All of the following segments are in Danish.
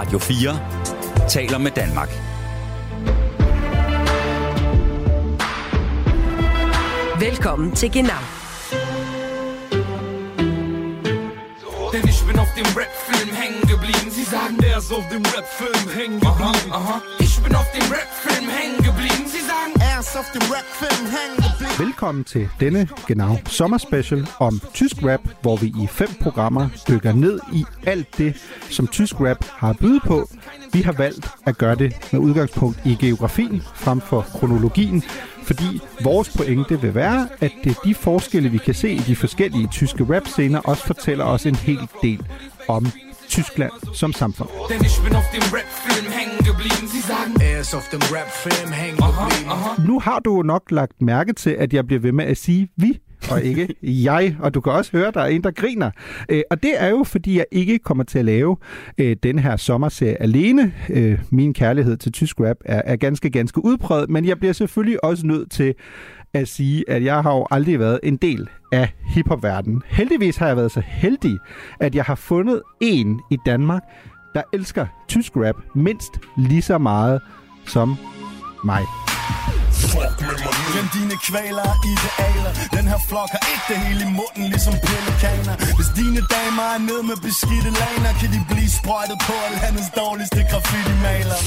Radio 4 taler med Danmark. Velkommen til Genau. Denn ich bin auf dem Rap-Film hängen geblieben. Sie sagen, der ist auf dem Rap-Film hängen geblieben. Aha, aha. Ich bin auf dem Rap-Film hängen geblieben. Sie sagen, er ist auf dem Rap-Film hängen geblieben. Velkommen til denne Genau sommerspecial om tysk rap, hvor vi i fem programmer dykker ned i alt det, som tysk rap har at byde på. Vi har valgt at gøre det med udgangspunkt i geografien frem for kronologien, fordi vores pointe vil være, at det de forskelle, vi kan se i de forskellige tyske rap-scener, også fortæller os en hel del om Tyskland som samfund. Denn ich bin auf dem Rap-Film hängen geblieben. Sie sagen, er ist auf dem Rap-Film hängen geblieben. Aha, Nu har du nok lagt mærke til, at jeg bliver ved med at sige vi, og ikke jeg. Og du kan også høre, der er en, der griner. Øh, Og det er jo, fordi jeg ikke kommer til at lave øh, den her sommerserie alene. Øh, Min kærlighed til tysk rap er, er ganske, ganske udpræget, men jeg bliver selvfølgelig også nødt til at sige, at jeg har jo aldrig været en del af hiphopverdenen. Heldigvis har jeg været så heldig, at jeg har fundet en i Danmark, der elsker tysk rap mindst lige så meget som mig. Glem dine kvaler og idealer? Den her flok har ikke det hele i munden Ligesom pelikaner Hvis dine damer er nede med beskidte laner Kan de blive sprøjtet på af landets dårligste graffiti-maler.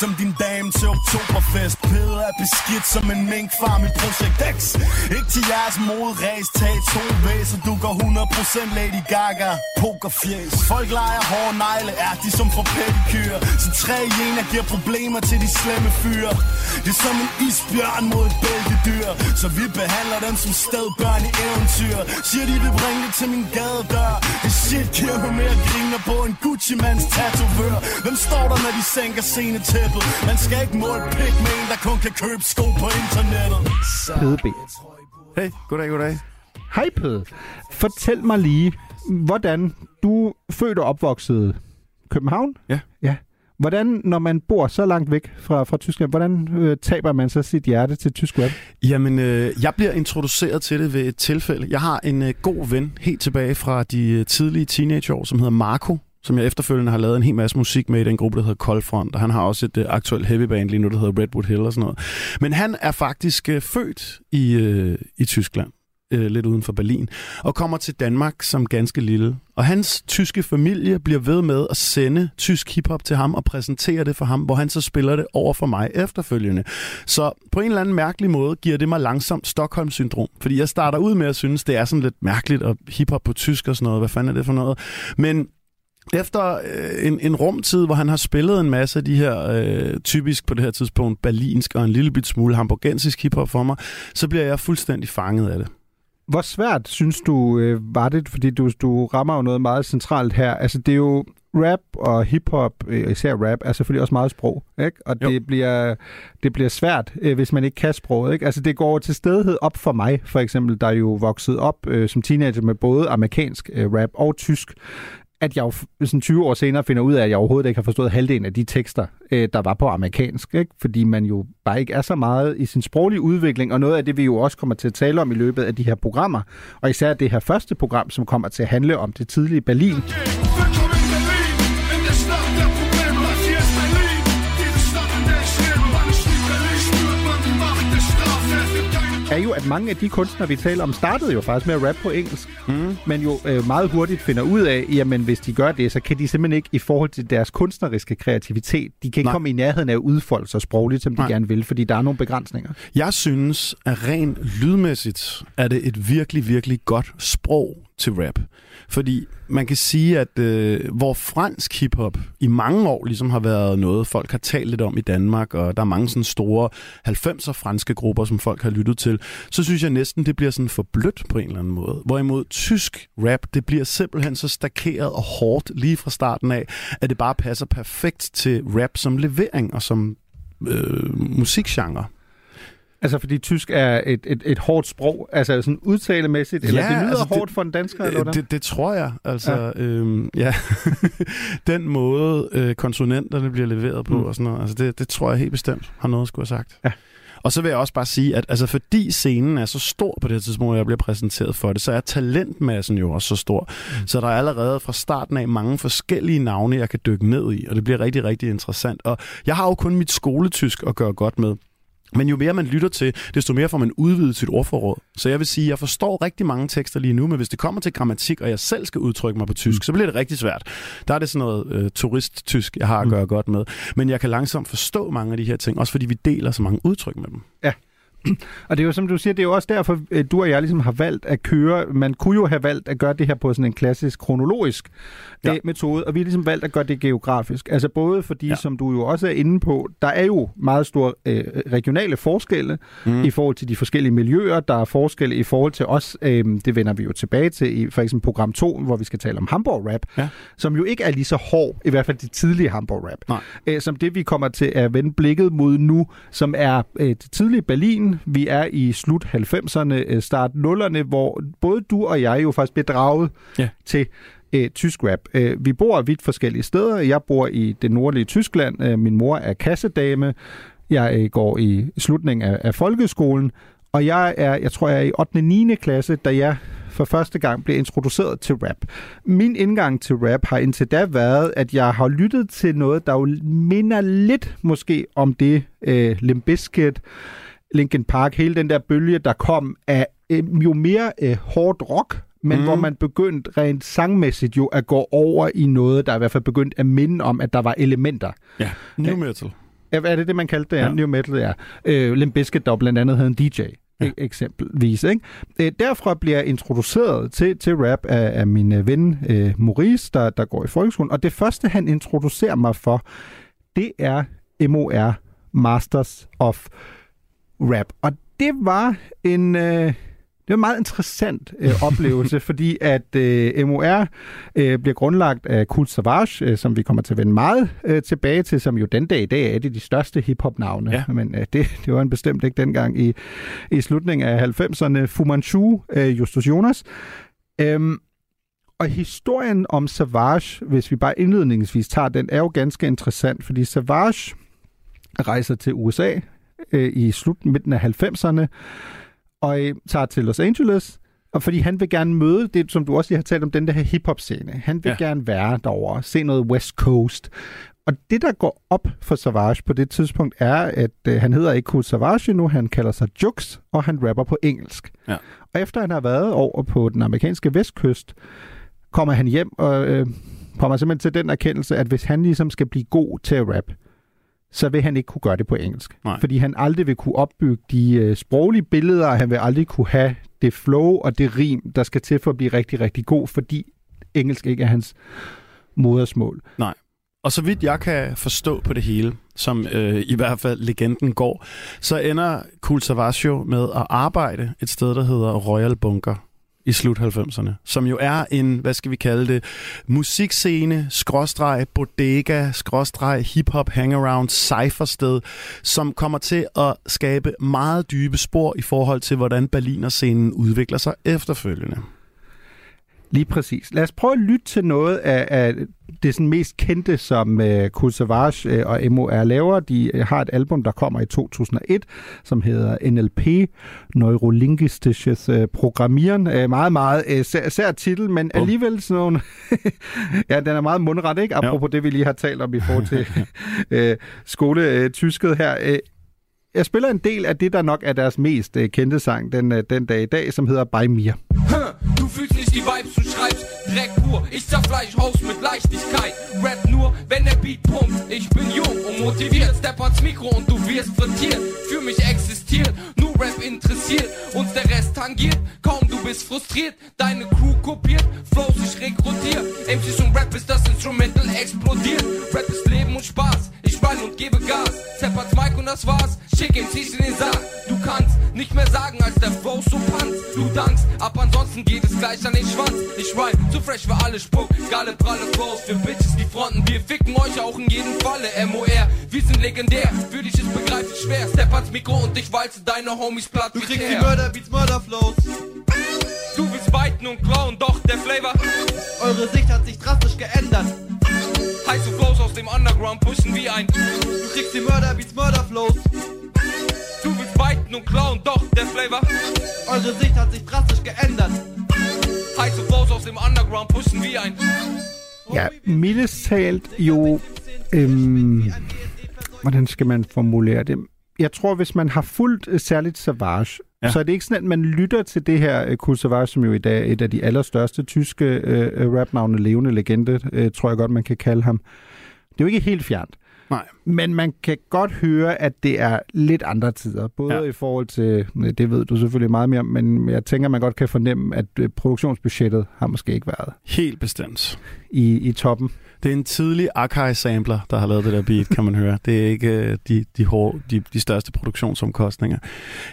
Som din dame til oktoberfest. Peder er beskidt som en minkfarm i Projekt X. Ikke til jeres modræs, Tag to væser. Du går 100% Lady Gaga. Pokerfjes Folk leger hårde negle Er de som for pedikyr. Så tre jener giver problemer til de slemme fyre. Det er som en isbjørn mod et bæltedyr Så vi behandler dem som stedbørn i eventyr Siger de vil bringe det til min gadedør Det shit giver mig mere griner på en Gucci-mands tatovør Hvem står der når de sænker scenetæppet? Man skal ikke måle pik med en der kun kan købe sko på internettet Så... Pede B. Hey, goddag, goddag. Hej Pede. Fortæl mig lige, hvordan du født og opvokset København? Ja. Ja. Hvordan, når man bor så langt væk fra, fra Tyskland, hvordan øh, taber man så sit hjerte til tysk rap? Jamen, øh, jeg bliver introduceret til det ved et tilfælde. Jeg har en øh, god ven helt tilbage fra de øh, tidlige teenageår, som hedder Marco, som jeg efterfølgende har lavet en hel masse musik med i den gruppe, der hedder Cold Front, og han har også et øh, aktuelt heavyband lige nu, der hedder Redwood Hill og sådan noget. Men han er faktisk øh, født i, øh, i Tyskland, øh, lidt uden for Berlin, og kommer til Danmark som ganske lille. Og hans tyske familie bliver ved med at sende tysk hiphop til ham og præsentere det for ham, hvor han så spiller det over for mig efterfølgende. Så på en eller anden mærkelig måde giver det mig langsomt Stockholm-syndrom. Fordi jeg starter ud med at synes, det er sådan lidt mærkeligt at hiphop på tysk og sådan noget. Hvad fanden er det for noget? Men efter øh, en, en rumtid, hvor han har spillet en masse af de her, øh, typisk på det her tidspunkt, berlinsk og en lille bit smule hamburgensisk hiphop for mig, så bliver jeg fuldstændig fanget af det. Hvor svært synes du øh, var det? Fordi du, du rammer jo noget meget centralt her. Altså det er jo rap og hiphop, øh, især rap, er selvfølgelig også meget sprog, ikke? Og Jo. det bliver, det bliver svært, øh, hvis man ikke kan sproget, ikke? Altså det går til stedighed op for mig, for eksempel, der er jo vokset op øh, som teenager med både amerikansk øh, rap og tysk, at jeg jo sådan 20 år senere finder ud af, at jeg overhovedet ikke har forstået halvdelen af de tekster, øh, der var på amerikansk. Ikke? Fordi man jo bare ikke er så meget i sin sproglige udvikling, og noget af det, vi jo også kommer til at tale om i løbet af de her programmer, og især det her første program, som kommer til at handle om det tidlige Berlin, Okay. Er jo, at mange af de kunstnere, vi taler om, startede jo faktisk med at rappe på engelsk, mm. men jo øh, meget hurtigt finder ud af, jamen hvis de gør det, så kan de simpelthen ikke i forhold til deres kunstneriske kreativitet, de kan ikke Nej. komme i nærheden af at udfolde sig sprogligt, som de Nej. gerne vil, fordi der er nogle begrænsninger. Jeg synes, at rent lydmæssigt er det et virkelig, virkelig godt sprog til rap. Fordi man kan sige, at øh, hvor fransk hiphop i mange år ligesom har været noget, folk har talt lidt om i Danmark, og der er mange sådan store 90'er franske grupper, som folk har lyttet til, så synes jeg næsten, det bliver sådan for blødt på en eller anden måde. Hvorimod tysk rap, det bliver simpelthen så stakeret og hårdt lige fra starten af, at det bare passer perfekt til rap som levering og som øh, musikgenre. Altså fordi tysk er et, et, et hårdt sprog, altså sådan udtalemæssigt, eller Ja, det lyder altså, hårdt det- for en dansker, eller hvordan? Det, det tror jeg. Altså, ja. Øhm, ja. Den måde, øh, konsonanterne bliver leveret på Mm. mm. og sådan noget, altså det, det tror jeg helt bestemt har noget at skulle have sagt. Ja. Og så vil jeg også bare sige, at altså, fordi scenen er så stor på det her tidspunkt, hvor jeg bliver præsenteret for det, så er talentmassen jo også så stor. Mm. Så der er allerede fra starten af mange forskellige navne, jeg kan dykke ned i, og det bliver rigtig, rigtig interessant. Og jeg har jo kun mit skoletysk at gøre godt med. Men jo mere man lytter til, desto mere får man udvidet sit ordforråd. Så jeg vil sige, at jeg forstår rigtig mange tekster lige nu, men hvis det kommer til grammatik, og jeg selv skal udtrykke mig på tysk, mm. så bliver det rigtig svært. Der er det sådan noget øh, turisttysk, jeg har at gøre mm. godt med. Men jeg kan langsomt forstå mange af de her ting, også fordi vi deler så mange udtryk med dem. Ja, og det er jo som du siger, det er jo også derfor, at du og jeg ligesom har valgt at køre. Man kunne jo have valgt at gøre det her på sådan en klassisk kronologisk ja. metode, og vi har ligesom valgt at gøre det geografisk. Altså både fordi, ja. som du jo også er inde på, der er jo meget store øh, regionale forskelle mm. i forhold til de forskellige miljøer. Der er forskelle i forhold til os, øh, det vender vi jo tilbage til i for eksempel program 2, hvor vi skal tale om Hamburg Rap, ja. som jo ikke er lige så hård, i hvert fald de tidlige Hamburg Rap, øh, som det vi kommer til at vende blikket mod nu, som er øh, det tidlige Berlin. Vi er i slut 90'erne, øh, start 0'erne, hvor både du og jeg jo faktisk bliver draget ja. til øh, tysk rap. Øh, vi bor vidt forskellige steder. Jeg bor i det nordlige Tyskland. Øh, min mor er kassedame. Jeg øh, går i slutningen af, af folkeskolen. Og jeg er, jeg tror, jeg er i 8. og 9. klasse, da jeg for første gang blev introduceret til rap. Min indgang til rap har indtil da været, at jeg har lyttet til noget, der jo minder lidt måske om det øh, Limp Bizkit, Linkin Park, hele den der bølge, der kom af øh, jo mere øh, hårdt rock, men mm. hvor man begyndte rent sangmæssigt jo at gå over i noget, der i hvert fald begyndt at minde om, at der var elementer. Ja, new metal. Ja, er det det, man kaldte det? Ja. New metal, ja. Øh, Limp Bizkit, der blandt andet havde en DJ. Ja. eksempelvis. Ikke? Øh, derfra bliver jeg introduceret til, til rap af, af min øh, ven øh, Maurice, der, der går i folkeskolen. Og det første, han introducerer mig for, det er MOR, Masters of Rap. Og det var en... Øh, det var en meget interessant øh, oplevelse, fordi at øh, MOR øh, bliver grundlagt af Cool Savage, øh, som vi kommer til at vende meget øh, tilbage til, som jo den dag i dag er det de største hiphop-navne. Ja. Men øh, det, det var en bestemt ikke dengang i, i slutningen af 90'erne. Fu Manchu, øh, Justus Jonas. Øhm, og historien om Savage, hvis vi bare indledningsvis tager den, er jo ganske interessant, fordi Savage rejser til USA øh, i slut midten af 90'erne, og øh, tager til Los Angeles, og fordi han vil gerne møde det, som du også lige har talt om, den der her hip-hop-scene. Han vil ja. gerne være derovre, se noget West Coast. Og det, der går op for Savage på det tidspunkt, er, at øh, han hedder ikke Cool Savage nu, han kalder sig Jux, og han rapper på engelsk. Ja. Og efter han har været over på den amerikanske vestkyst, kommer han hjem og øh, kommer simpelthen til den erkendelse, at hvis han ligesom skal blive god til at rap, så vil han ikke kunne gøre det på engelsk. Nej. Fordi han aldrig vil kunne opbygge de øh, sproglige billeder, og han vil aldrig kunne have det flow og det rim, der skal til for at blive rigtig, rigtig god, fordi engelsk ikke er hans modersmål. Nej. Og så vidt jeg kan forstå på det hele, som øh, i hvert fald legenden går, så ender Cool Savasio med at arbejde et sted, der hedder Royal Bunker i slut 90'erne, som jo er en, hvad skal vi kalde det, musikscene, skråstreg, bodega, skråstreg, hip-hop, hangaround, cyphersted, som kommer til at skabe meget dybe spor i forhold til, hvordan Berliner-scenen udvikler sig efterfølgende. Lige præcis. Lad os prøve at lytte til noget af, af det sådan mest kendte, som uh, Cool Savage uh, og MOR laver. De uh, har et album, der kommer i 2001, som hedder NLP, Neurolinguistisches uh, Programmieren. Uh, meget, meget uh, sær, sær titel, men oh. alligevel sådan nogle... ja, den er meget mundret, ikke? Apropos jo. det, vi lige har talt om i forhold til uh, skoletysket her. Uh, jeg spiller en del af det, der nok er deres mest uh, kendte sang den, uh, den dag i dag, som hedder By Mir. Du fühlst nicht die Vibes, du schreibst Dreck pur. Ich zerfleisch Haus mit Leichtigkeit. Rap wenn der Beat pumpt. Ich bin jung und motiviert. Step ans Mikro und du wirst frittiert. Für mich existiert, nur Rap interessiert. Uns der Rest tangiert. Kaum du bist frustriert. Deine Crew kopiert. Flows ich rekrutiert. MCs und Rap ist das Instrumental explodiert. Rap ist Leben und Spaß. Ich wein und gebe Gas. Zeppert Mike und das war's. Schick MCs in den Sarg. Du kannst nicht mehr sagen, als der Flow so panzt. Du dankst, ab ansonsten geht es gleich an den Schwanz. Ich rhyme zu fresh für alle Spuck. Geile pralle Flows für Bitches, die fronten. Wir ficken euch auch in jedem Falle. MOR, wir sind legendär. Für dich ist begreiflich schwer. Step ans Mikro und ich walze deine Homies platt. Du kriegst die Mörderbeats, Mörderflows. Du willst biten und klauen, doch der Flavor. Eure Sicht hat sich drastisch geändert. Heiße Flows aus dem Underground pushen wie ein. Du kriegst die Mörderbeats, Mörderflows. Du willst fighten und klauen, doch der Flavor. Eure Sicht hat sich drastisch geändert. Heiße Flows aus dem Underground pushen wie ein. Ja, mildest talt jo... Øhm, hvordan skal man formulere det? Jeg tror, hvis man har fulgt øh, særligt Savage, Ja. så er det ikke sådan, at man lytter til det her øh, Kool Savage, som jo i dag er et af de allerstørste tyske øh, øh, rapnavne, levende legende, øh, tror jeg godt, man kan kalde ham. Det er jo ikke helt fjernt. Men man kan godt høre, at det er lidt andre tider. Både Ja. i forhold til, det ved du selvfølgelig meget mere men jeg tænker, man godt kan fornemme, at øh, produktionsbudgettet har måske ikke været Helt bestemt. i, i toppen. Det er en tidlig Akai-sampler, der har lavet det der beat, kan man høre. Det er ikke øh, de, de, hårde, de, de største produktionsomkostninger.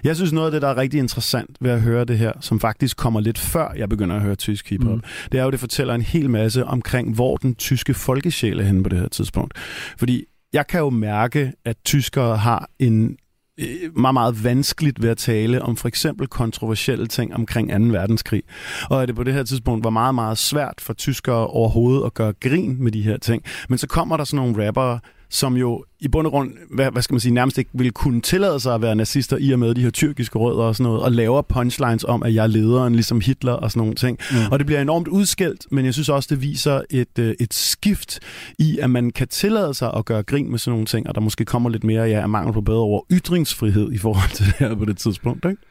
Jeg synes, noget af det, der er rigtig interessant ved at høre det her, som faktisk kommer lidt før jeg begynder at høre tysk hiphop, mm. Det er jo, det fortæller en hel masse omkring, hvor den tyske folkesjæl er henne på det her tidspunkt. Fordi jeg kan jo mærke, at tyskere har en øh, meget, meget vanskeligt ved at tale om for eksempel kontroversielle ting omkring 2. verdenskrig. Og at det på det her tidspunkt var meget, meget svært for tyskere overhovedet at gøre grin med de her ting. Men så kommer der sådan nogle rappere, som jo i bund og grund, hvad, hvad skal man sige, nærmest ikke ville kunne tillade sig at være nazister i og med de her tyrkiske rødder og sådan noget, og laver punchlines om, at jeg er lederen, ligesom Hitler og sådan nogle ting. Mm. Og det bliver enormt udskældt, men jeg synes også, det viser et, øh, et skift i, at man kan tillade sig at gøre grin med sådan nogle ting, og der måske kommer lidt mere ja, af mangel på bedre over ytringsfrihed i forhold til det her på det tidspunkt. Ikke?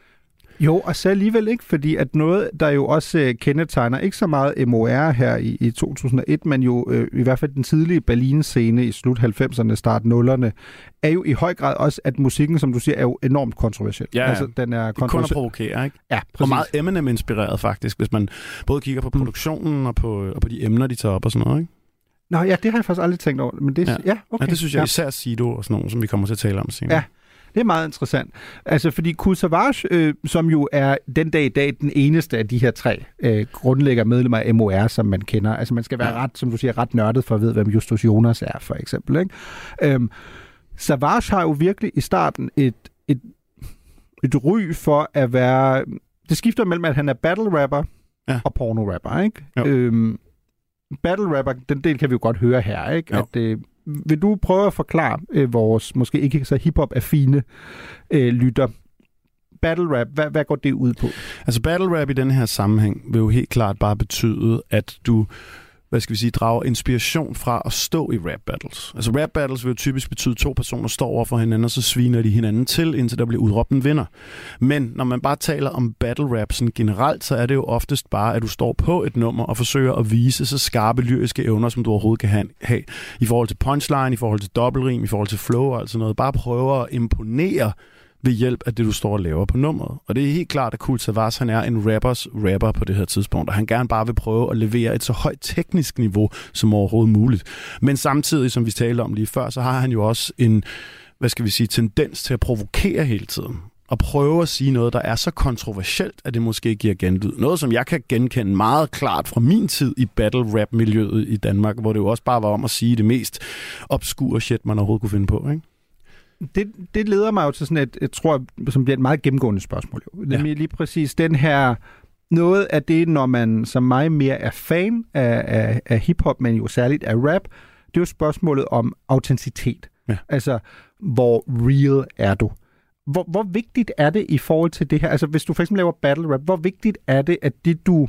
Jo, og så alligevel ikke, fordi at noget, der jo også øh, kendetegner ikke så meget MOR her i, i 2001, men jo øh, i hvert fald den tidlige Berlin-scene i slut 90'erne, start 0'erne, er jo i høj grad også, at musikken, som du siger, er jo enormt kontroversiel. Ja, ja. Altså, den er Det er kun at kontroversiel. provokere, ikke? Ja, Og præcis. meget Eminem-inspireret faktisk, hvis man både kigger på produktionen og på, og på de emner, de tager op og sådan noget. Ikke? Nå ja, det har jeg faktisk aldrig tænkt over. Men det, Ja. ja. ja, okay. Ja, det synes jeg især Sido og sådan nogle, som vi kommer til at tale om senere. Ja. Det er meget interessant. Altså, fordi Kool Savage, øh, som jo er den dag i dag den eneste af de her tre øh, grundlægger medlemmer af MOR, som man kender. Altså, man skal være ret, som du siger, ret nørdet for at vide, hvem Justus Jonas er, for eksempel. Ikke? Øhm, Savage har jo virkelig i starten et, et, et ry for at være... Det skifter mellem, at han er battle rapper Ja. og porno rapper, ikke? Jo. Øhm, battle rapper, den del kan vi jo godt høre her, ikke? Jo. At, øh, vil du prøve at forklare øh, vores måske ikke så hiphop-affine øh, lytter, battle rap, hvad, hvad går det ud på? Altså battle rap i den her sammenhæng vil jo helt klart bare betyde, at du hvad skal vi sige, drager inspiration fra at stå i rap battles. Altså rap battles vil jo typisk betyde, at to personer står over for hinanden, og så sviner de hinanden til, indtil der bliver udråbt en vinder. Men når man bare taler om battle rap sådan generelt, så er det jo oftest bare, at du står på et nummer og forsøger at vise så skarpe lyriske evner, som du overhovedet kan have. I forhold til punchline, i forhold til dobbeltrim, i forhold til flow og alt sådan noget. Bare prøver at imponere ved hjælp af det, du står og laver på nummeret. Og det er helt klart, at Kool Savas, han er en rappers rapper på det her tidspunkt, og han gerne bare vil prøve at levere et så højt teknisk niveau som overhovedet muligt. Men samtidig, som vi talte om lige før, så har han jo også en, hvad skal vi sige, tendens til at provokere hele tiden og prøve at sige noget, der er så kontroversielt, at det måske giver genlyd. Noget, som jeg kan genkende meget klart fra min tid i battle rap-miljøet i Danmark, hvor det jo også bare var om at sige det mest obskure shit, man overhovedet kunne finde på. Ikke? Det, det leder mig jo til sådan et, jeg tror, som bliver et meget gennemgående spørgsmål. Jo. Nemlig lige præcis den her, noget af det, når man som mig mere er fan af, af, af hiphop, men jo særligt af rap, det er jo spørgsmålet om autenticitet. Ja. Altså, hvor real er du? Hvor, hvor vigtigt er det i forhold til det her? Altså, hvis du for eksempel laver battle rap, hvor vigtigt er det, at det du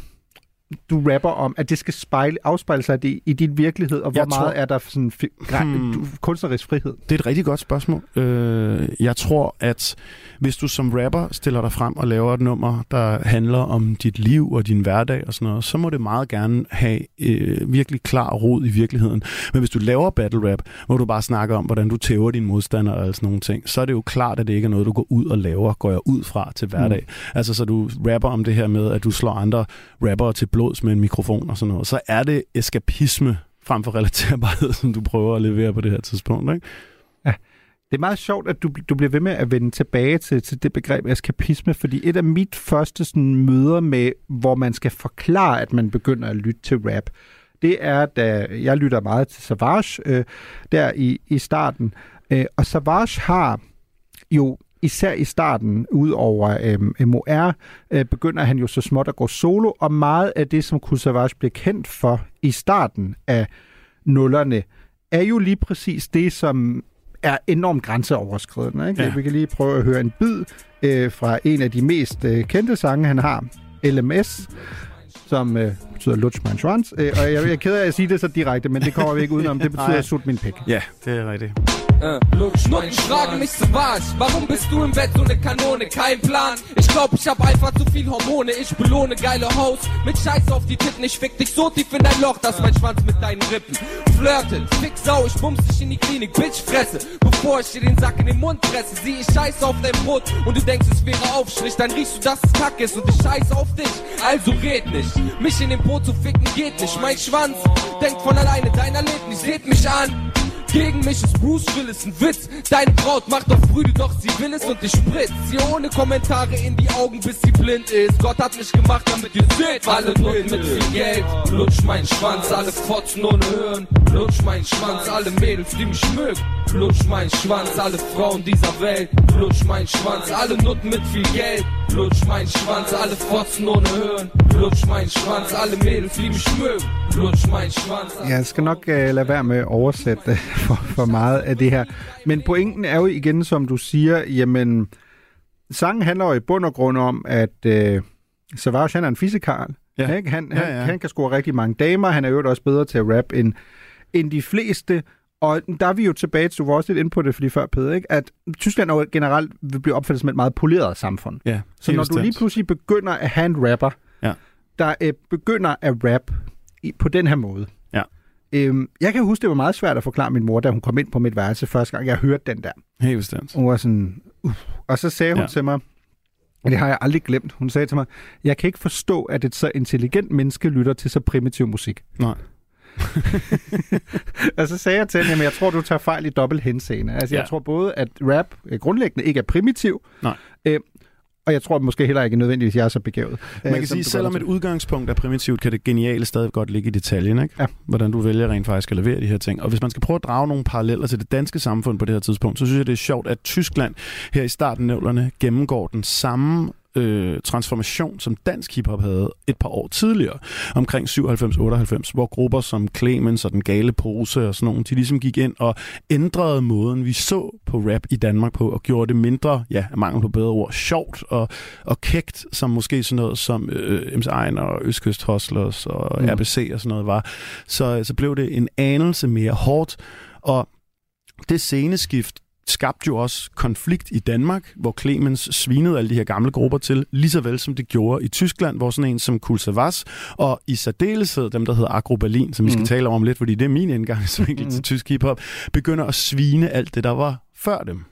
du rapper om, at det skal spejle, afspejle sig i, i din virkelighed, og hvor Jeg meget tror- er der sådan hmm. Kunstnerisk frihed? Det er et rigtig godt spørgsmål. Øh, jeg tror, at hvis du som rapper stiller dig frem og laver et nummer, der handler om dit liv og din hverdag og sådan noget, så må det meget gerne have øh, virkelig klar rod i virkeligheden. Men hvis du laver battle rap, hvor du bare snakker om, hvordan du tæver dine modstandere og sådan nogle ting, så er det jo klart, at det ikke er noget, du går ud og laver, går jeg ud fra til hverdag. Mm. Altså, så du rapper om det her med, at du slår andre rappere til blods med en mikrofon og sådan noget, så er det eskapisme frem for relaterbarhed, som du prøver at levere på det her tidspunkt, ikke? Det er meget sjovt, at du, du bliver ved med at vende tilbage til, til det begreb eskapisme, fordi et af mit første sådan, møder med, hvor man skal forklare, at man begynder at lytte til rap, det er, da jeg lytter meget til Savage øh, der i, i starten. Øh, og Savage har jo især i starten, ud over øh, MOR, øh, begynder han jo så småt at gå solo, og meget af det, som Savage blev kendt for i starten af nullerne, er jo lige præcis det, som er enormt grænseoverskridende. Ikke? Ja. Vi kan lige prøve at høre en bid øh, fra en af de mest øh, kendte sange, han har, LMS, som øh, betyder Lutsch mein Schwanz. Øh, og jeg, jeg er ked af at sige det så direkte, men det kommer vi ikke udenom. Det betyder. Sut min pik. Ja, det er rigtigt. Nutten fragen mich so was. Warum bist du im Bett so eine Kanone? Kein Plan. Ich glaub, ich hab einfach zu viel Hormone. Ich belohne geile Haus mit Scheiß auf die Titten. Ich fick dich so tief in dein Loch, dass mein Schwanz mit deinen Rippen flirtet. Fick Sau, ich bums dich in die Klinik, Bitch fresse. Bevor ich dir den Sack in den Mund presse, sieh ich Scheiß auf dein Brot und du denkst, es wäre Aufstrich. Dann riechst du, dass es Kack ist und ich scheiß auf dich. Also red nicht. Mich in den Po zu ficken geht nicht. Mein Schwanz denkt von alleine, deiner lebt nicht. Seht mich an. Gegen mich ist Bruce Willis ein Witz. Deine Braut macht doch Brüde, doch sie will es und ich spritz ihr ohne Kommentare in die Augen, bis sie blind ist. Gott hat mich gemacht, damit ihr seht, alle Nutten mit viel Geld. Lutsch mein Schwanz, alle Fotzen ohne Hören. Lutsch mein Schwanz, alle Mädels, die mich mögen. Lutsch mein Schwanz, alle Frauen dieser Welt. Lutsch mein Schwanz, alle Nutten mit viel Geld. Lutsch mein Schwanz, alle Fotzen ohne Hören. Lutsch mein Schwanz, alle Mädels, die mich mögen. Lutsch mein Schwanz. alle Jeg skal nok uh, lade være med at oversætte for, for meget af det her. Men pointen er jo igen, som du siger, jamen, sangen handler jo i bund og grund om, at uh, Savage han er en fissekarl. Ja. Ikke? Han, Ja, han, ja. han kan score rigtig mange damer. Han er jo også bedre til at rap end, end de fleste. Og der er vi jo tilbage til, du var også lidt inde på det, fordi før, Peder, ikke? at Tyskland jo generelt vil blive opfattet som et meget poleret samfund. Ja, Så når du lige bestemt. pludselig begynder at have en rapper, Ja. der øh, begynder at rap i, på den her måde. Ja. Øhm, jeg kan huske, det var meget svært at forklare min mor, da hun kom ind på mit værelse første gang, jeg hørte den der. Helt bestemt. Hun var sådan, uh. Og så sagde hun ja. til mig, og det har jeg aldrig glemt, hun sagde til mig, jeg kan ikke forstå, at et så intelligent menneske lytter til så primitiv musik. Nej. og så sagde jeg til hende, at jeg tror, du tager fejl i dobbelt henseende. Altså, ja. Jeg tror både, at rap øh, grundlæggende ikke er primitiv, Nej. Øh, og jeg tror måske heller ikke nødvendigvis, at jeg er så begavet. Man øh, kan som sige, selvom et udgangspunkt er primitivt, kan det geniale stadig godt ligge i detaljen, ikke? Ja. Hvordan du vælger rent faktisk at levere de her ting. Og hvis man skal prøve at drage nogle paralleller til det danske samfund på det her tidspunkt, så synes jeg, det er sjovt, at Tyskland her i starten af 00'erne gennemgår den samme øh, transformation, som dansk hiphop havde et par år tidligere, omkring 97-98, hvor grupper som Clemens og Den Gale Pose og sådan nogle, de ligesom gik ind og ændrede måden, vi så på rap i Danmark på, og gjorde det mindre, ja, mangel på bedre ord, sjovt og, og kægt, som måske sådan noget som øh, MC Ejn og Østkyst Hustlers og mm. RBC og sådan noget var. Så, så blev det en anelse mere hårdt, og det sceneskift skabte jo også konflikt i Danmark, hvor Clemens svinede alle de her gamle grupper til, lige så vel som det gjorde i Tyskland, hvor sådan en som Kulsavas, og i særdeleshed dem, der hedder Agro Berlin, som vi skal Mhm. tale om lidt, fordi det er min indgangsvinkel Mhm. til tysk hiphop, begynder at svine alt det, der var før dem.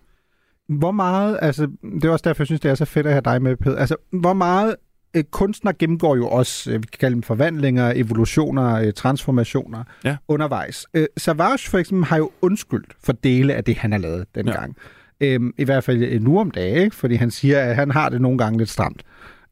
Hvor meget, altså, det er også derfor, jeg synes, det er så fedt at have dig med, Peder. Altså, hvor meget øh, kunstner gennemgår jo også, øh, vi kan kalde dem forvandlinger, evolutioner, øh, transformationer Ja. undervejs. Øh, Savage for eksempel har jo undskyldt for dele af det, han har lavet dengang. Ja. Øhm, I hvert fald øh, nu om dagen, ikke? fordi han siger, at han har det nogle gange lidt stramt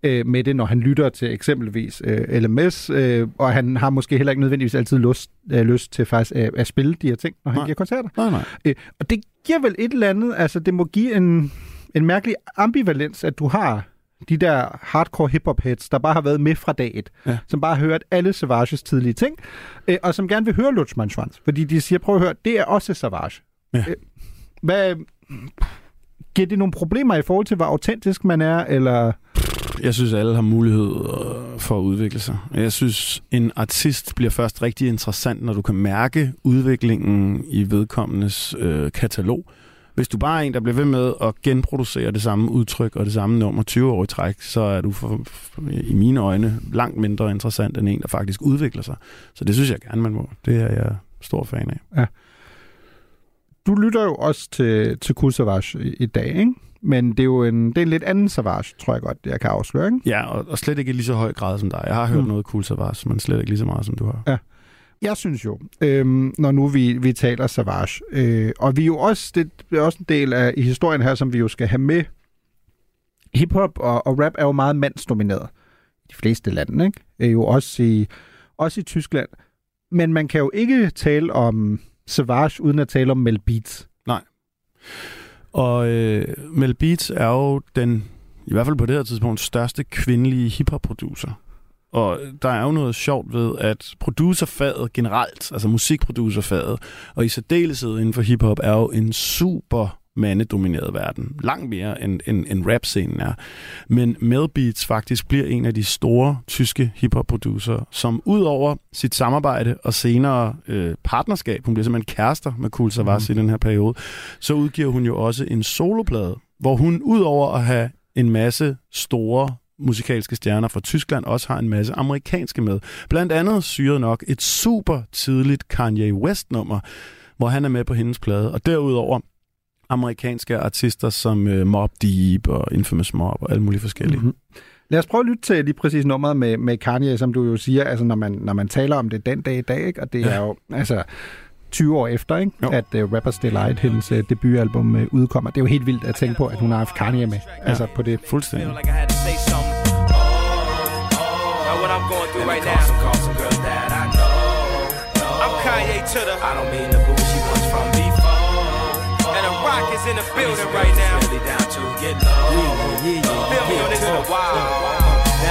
øh, med det, når han lytter til eksempelvis øh, LMS, øh, og han har måske heller ikke nødvendigvis altid lyst, øh, lyst til faktisk øh, at spille de her ting, når han Nej. giver koncerter. Nej, nej. Øh, og det giver vel et eller andet, altså det må give en, en mærkelig ambivalens, at du har de der hardcore hip-hop heads, der bare har været med fra dag et, Ja. som bare har hørt alle Savages tidlige ting, øh, og som gerne vil høre Lutschmann Schwanz, fordi de siger, prøv at høre, det er også Savage. Ja. Øh, hvad, giver det nogle problemer i forhold til, hvor autentisk man er, eller... Jeg synes, alle har mulighed øh, for at udvikle sig. Jeg synes, en artist bliver først rigtig interessant, når du kan mærke udviklingen i vedkommendes øh, katalog. Hvis du bare er en, der bliver ved med at genproducere det samme udtryk og det samme nummer 20 år i træk, så er du for, i mine øjne langt mindre interessant end en, der faktisk udvikler sig. Så det synes jeg gerne, man må. Det er jeg stor fan af. Du lytter jo også til, til Cool Savage i, i dag, ikke? Men det er jo en, det er en lidt anden Savage, tror jeg godt, jeg kan afsløre, ikke? Ja, og, og slet ikke i lige så høj grad som dig. Jeg har hørt Mm. noget cool Savage, men slet ikke lige så meget, som du har. Jeg synes jo, øhm, når nu vi, vi taler Savage, øh, og vi er jo også, det er også en del af i historien her, som vi jo skal have med. Hip-hop og, og rap er jo meget mandsdomineret i de fleste lande, ikke? Er jo også i, også i Tyskland. Men man kan jo ikke tale om Savage uden at tale om Mel Beats. Nej. Og øh, Mel Beats er jo den, i hvert fald på det her tidspunkt, største kvindelige hiphop-producer. Og der er jo noget sjovt ved, at producerfaget generelt, altså musikproducerfaget, og i særdeleshed inden for hiphop, er jo en super mandedomineret verden. Langt mere end, end, end rap-scenen er. Men Mel Beats faktisk bliver en af de store tyske hiphop-producer, som ud over sit samarbejde og senere øh, partnerskab, hun bliver simpelthen kærester med Cool Savas mm. i den her periode, så udgiver hun jo også en soloplade, hvor hun ud over at have en masse store musikalske stjerner fra Tyskland også har en masse amerikanske med. Blandt andet syret nok et super tidligt Kanye West-nummer, hvor han er med på hendes plade. Og derudover amerikanske artister som uh, Mob Deep og Infamous Mob og alle mulige forskellige. Mm-hmm. Lad os prøve at lytte til lige præcis nummeret med, med Kanye, som du jo siger, altså når man, når man taler om det den dag i dag, ikke? og det ja. er jo altså 20 år efter, ikke? at uh, Rapper's Delight, hendes uh, debutalbum, uh, udkommer. Det er jo helt vildt at tænke på, at hun har haft Kanye med, ja. altså på det. Fuldstændig. What I'm going through right now. I'm Kanye to the. I don't mean the boo she was from before. And the rock is in the building right now. Really down to get low. Yeah, yeah, yeah. Feel me on this is a wild.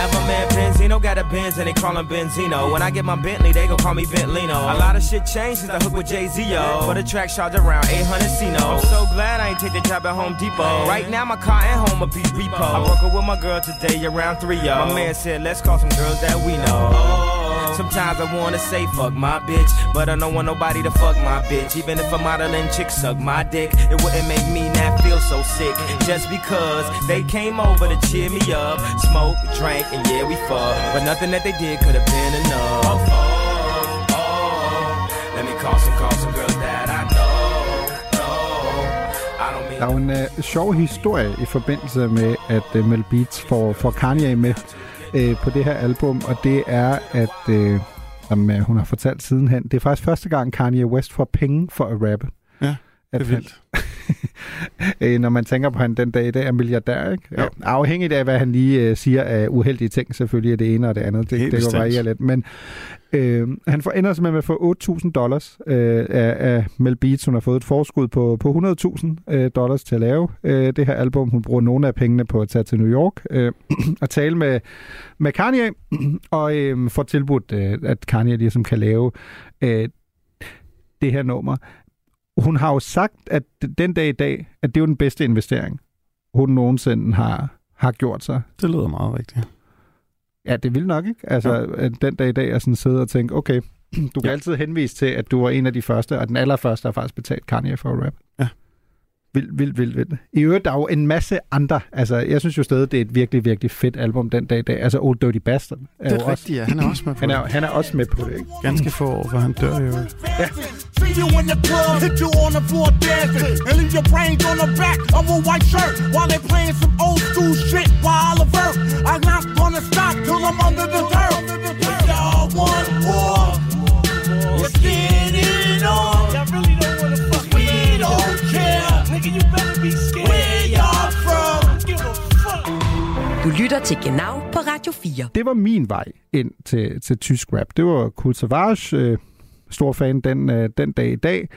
Now my man Benzino got a Benz and they call him Benzino. When I get my Bentley, they gon' call me Bentlino. A lot of shit changed since I hooked with Jay Z, yo. For the track charge around 800 Cino. I'm so glad I ain't take the job at Home Depot. Right now my car at home a beat repo. I broke up with my girl today around three, yo. My man said, let's call some girls that we know. Sometimes I wanna say fuck my bitch, but I don't want nobody to fuck my bitch. Even if a modeling chick suck my dick, it wouldn't make me not feel so sick. Just because they came over to cheer me up, smoke, drank, and yeah, we fuck. But nothing that they did could have been enough. Oh, oh, oh. Let me call some, call some girls that I know. Oh, I don't mean Der er jo en øh, sjov historie i forbindelse med, at øh, Mel Beats får, får Kanye med øh, på det her album, og det er, at øh, som, øh, hun har fortalt sidenhen, det er faktisk første gang Kanye West får penge for at rappe. Ja, At det er vildt. øh, når man tænker på, at han den dag i dag er milliardær, ikke? Jo. Afhængigt af, hvad han lige øh, siger af uheldige ting, selvfølgelig er det ene og det andet. Det, Helt det går variere lidt. Men øh, han får, ender simpelthen med at få 8.000 dollars øh, af, af Mel Beats. Hun har fået et forskud på, på 100.000 øh, dollars til at lave øh, det her album. Hun bruger nogle af pengene på at tage til New York øh, og tale med, med Kanye, og øh, får tilbudt, øh, at Kanye ligesom kan lave øh, det her nummer hun har jo sagt, at den dag i dag, at det er jo den bedste investering, hun nogensinde har, har gjort sig. Det lyder meget rigtigt. Ja, det vil nok, ikke? Altså, at den dag i dag er sådan sidde og tænke, okay, du kan ja. Ja. altid henvise til, at du var en af de første, og den allerførste har faktisk betalt Kanye for at rap. Ja. Vildt, vildt, vildt, vildt. I øvrigt, der er jo en masse andre. Altså, jeg synes jo stadig, det er et virkelig, virkelig fedt album den dag i dag. Altså, Old Dirty Bastard. Er Det er rigtigt, ja. Han er også med på Han er, det. han er også med på det, ikke? Ganske få år, for han dør jo. See you in the club, hit you on the floor dancing, and leave your brains on the back of a white shirt while they playing some old school shit while alert. I'm not gonna stop till I'm under the dirt. If y'all want war, let's get Du lytter til Genau på Radio 4. det var min vej ind til, til tysk rap. Det var Cool Savage, øh, stor fan den, øh, den dag i dag.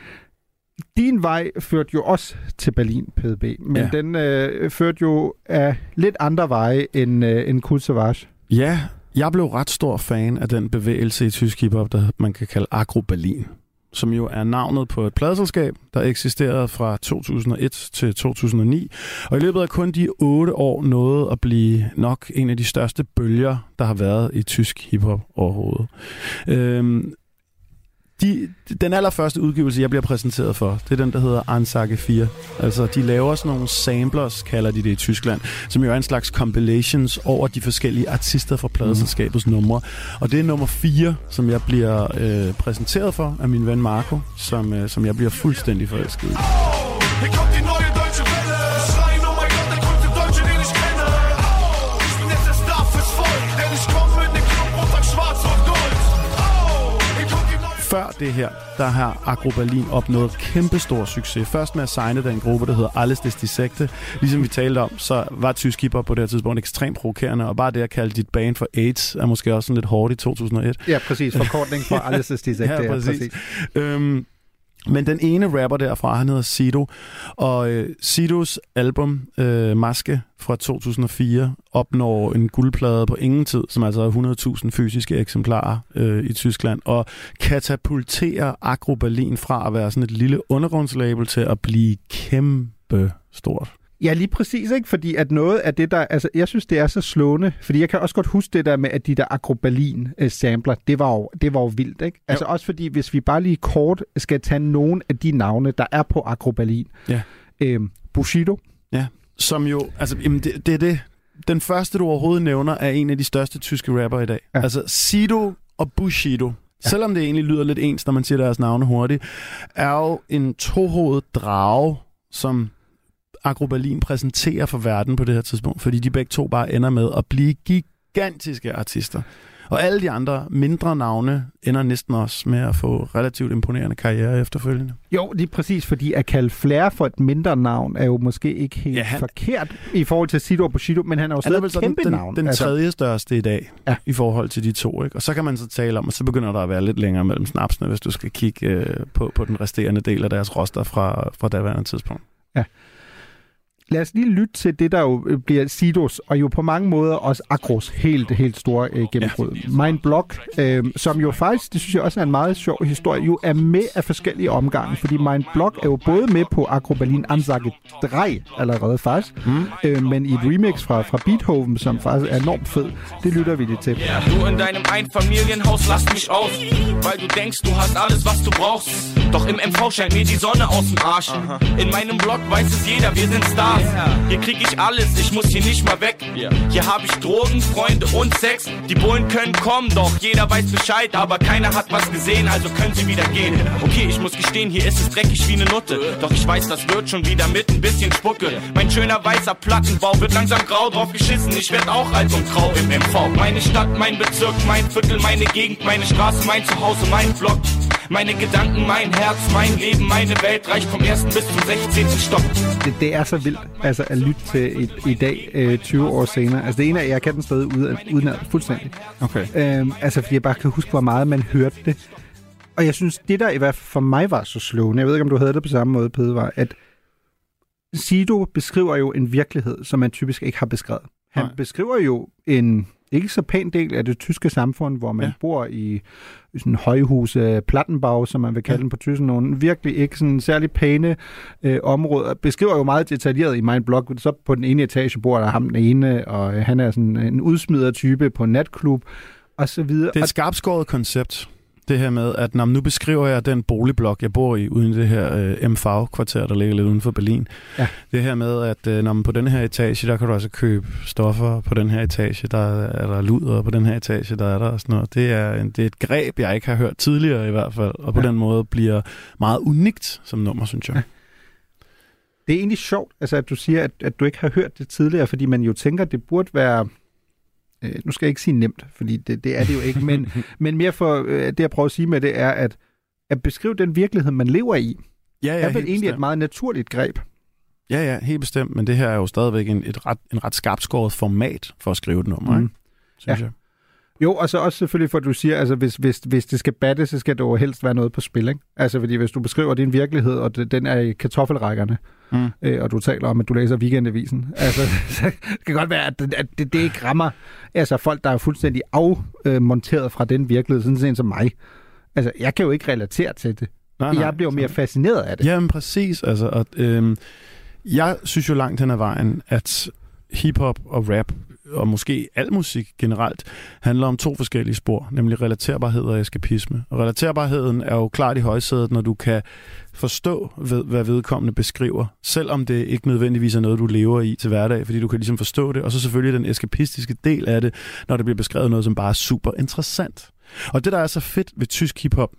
Din vej førte jo også til Berlin, PDB, men ja. Den øh, førte jo af lidt andre veje end, øh, end Cool Savage. Ja, jeg blev ret stor fan af den bevægelse i tysk hiphop, der man kan kalde Agro Berlin, som jo er navnet på et pladeselskab, der eksisterede fra 2001 til 2009. Og i løbet af kun de otte år nåede at blive nok en af de største bølger, der har været i tysk hiphop overhovedet. Øhm, de, den allerførste udgivelse, jeg bliver præsenteret for, det er den, der hedder Ansage 4. Altså, de laver sådan nogle samplers, kalder de det i Tyskland, som jo er en slags compilations over de forskellige artister fra pladeselskabets mm. numre. Og det er nummer 4, som jeg bliver øh, præsenteret for af min ven Marco, som, øh, som jeg bliver fuldstændig forelsket i. Hier Før det her, der har Agro Berlin opnået kæmpestor succes. Først med at signe den gruppe, der hedder Alles des Dissekte. Ligesom vi talte om, så var tysk hiphop på det her tidspunkt ekstremt provokerende, og bare det at kalde dit band for AIDS er måske også sådan lidt hårdt i 2001. Ja, præcis. Forkortning for alles ist die Sekte. Ja, præcis. Øhm, men den ene rapper derfra, han hedder Sido, og øh, Sidos album øh, Maske fra 2004 opnår en guldplade på ingen tid, som altså er 100.000 fysiske eksemplarer øh, i Tyskland, og katapulterer Agro Berlin fra at være sådan et lille undergrundslabel til at blive kæmpe stort. Ja, lige præcis, ikke? Fordi at noget af det, der... Altså, jeg synes, det er så slående. Fordi jeg kan også godt huske det der med, at de der Agro-Berlin-sampler, det var jo, det var jo vildt, ikke? Altså også fordi, hvis vi bare lige kort skal tage nogle af de navne, der er på Agro-Berlin. Ja. Øhm, Bushido. Ja, som jo... Altså, jamen, det, det er det. Den første, du overhovedet nævner, er en af de største tyske rapper i dag. Ja. Altså, Sido og Bushido, ja. selvom det egentlig lyder lidt ens, når man siger deres navne hurtigt, er jo en tohovedet drage, som Agro Berlin præsenterer for verden på det her tidspunkt, fordi de begge to bare ender med at blive gigantiske artister. Og alle de andre mindre navne ender næsten også med at få relativt imponerende karriere efterfølgende. Jo, lige præcis, fordi at kalde Flair for et mindre navn er jo måske ikke helt ja, Ja, han... forkert i forhold til Sido og Bushido, men han er jo stadig et sådan kæmpe den, navn. den tredje største i dag Ja. ja. i forhold til de to. Ikke? Og så kan man så tale om, og så begynder der at være lidt længere mellem snapsene, hvis du skal kigge øh, på, på den resterende del af deres roster fra, fra daværende tidspunkt. Lad os lige lytte til det, der jo øh, bliver Sidos, og jo på mange måder også Agros helt, helt store øh, gennembrud. Mind Block, øh, som jo faktisk, det synes jeg også er en meget sjov historie, jo er med af forskellige omgange, fordi Mind Block er jo både med på Agro Berlin Ansage 3 allerede faktisk, mm. øh, men i et remix fra, fra Beethoven, som faktisk er enormt fed. Det lytter vi lidt til. Du in deinem Einfamilienhaus lass mich aus, weil du denkst, du hast alles, was du brauchst. Doch im MV scheint mir die Sonne aus dem Arsch. In meinem Blog weiß es jeder, wir sind Stars. Hier krieg ich alles, ich muss hier nicht mal weg. Hier hab ich Drogen, Freunde und Sex. Die Bullen können kommen, doch jeder weiß Bescheid. Aber keiner hat was gesehen, also können sie wieder gehen. Okay, ich muss gestehen, hier ist es dreckig wie eine Nutte. Doch ich weiß, das wird schon wieder mit ein bisschen Spucke. Mein schöner weißer Plattenbau wird langsam grau drauf geschissen. Ich werd auch alt und grau im MV. Meine Stadt, mein Bezirk, mein Viertel, meine Gegend, meine Straße, mein Zuhause, mein Block. Meine Gedanken, mein Herz, mein Leben, meine Welt reicht vom ersten bis zum 16. Stock. Det, det er så altså, at lytte til i, i dag, øh, 20 år senere. Altså det ene er, jeg kan den stadig uden, uden fuldstændig. Okay. Øhm, altså, fordi jeg bare kan huske, hvor meget man hørte det. Og jeg synes, det der i hvert fald for mig var så slående, jeg ved ikke, om du havde det på samme måde, Pede, var, at Sido beskriver jo en virkelighed, som man typisk ikke har beskrevet. Han Nej. beskriver jo en ikke så pæn del af det tyske samfund, hvor man ja. Bor i sådan højhuse, Plattenbau, som man vil kalde ja. Den på tysk, nogle virkelig ikke sådan særlig pæne øh, områder. Beskriver jo meget detaljeret i min blog. Så på den ene etage bor der ham den ene, og øh, han er sådan en udsmider type på natklub, og så videre. Det er et skarpskåret koncept, det her med, at når nu beskriver jeg den boligblok, jeg bor i, uden det her øh, MV-kvarter, der ligger lidt uden for Berlin. Ja. Det her med, at øh, når man på den her etage, der kan du altså købe stoffer. På den her etage, der er der luder. og På den her etage, der er der sådan noget. Det er, en, det er et greb, jeg ikke har hørt tidligere i hvert fald. Og på ja. den måde bliver meget unikt som nummer, synes jeg. Ja. Det er egentlig sjovt, altså, at du siger, at, at du ikke har hørt det tidligere, fordi man jo tænker, at det burde være... Øh, nu skal jeg ikke sige nemt, fordi det, det er det jo ikke, men, men mere for øh, det, jeg prøver at sige med det, er, at, at beskrive den virkelighed, man lever i, Ja, er vel egentlig et bestemt. meget naturligt greb. Ja, ja, helt bestemt. Men det her er jo stadigvæk en, et ret, en ret skarpskåret format for at skrive et nummer, Mm. mm. ikke? synes Ja. jeg. Jo, og så også selvfølgelig, for at du siger, altså hvis, hvis, hvis det skal batte, så skal det jo helst være noget på spil, ikke? Altså fordi hvis du beskriver din virkelighed, og det, den er i kartoffelrækkerne, Mm. øh, og du taler om, at du læser weekendavisen, altså så det kan godt være, at, det- at det, det ikke rammer altså folk, der er fuldstændig afmonteret fra den virkelighed, sådan en som mig. Altså, jeg kan jo ikke relatere til det. Nej, nej. Jeg bliver jo mere fascineret af det. Jamen præcis. Altså, og, øhm, jeg synes jo langt hen ad vejen, at hiphop og rap, og måske al musik generelt, handler om to forskellige spor, nemlig relaterbarhed og eskapisme. Og relaterbarheden er jo klart i højsædet, når du kan forstå, ved, hvad vedkommende beskriver, selvom det ikke nødvendigvis er noget, du lever i til hverdag, fordi du kan ligesom forstå det. Og så selvfølgelig den eskapistiske del af det, når det bliver beskrevet noget, som bare er super interessant. Og det, der er så fedt ved tysk hiphop,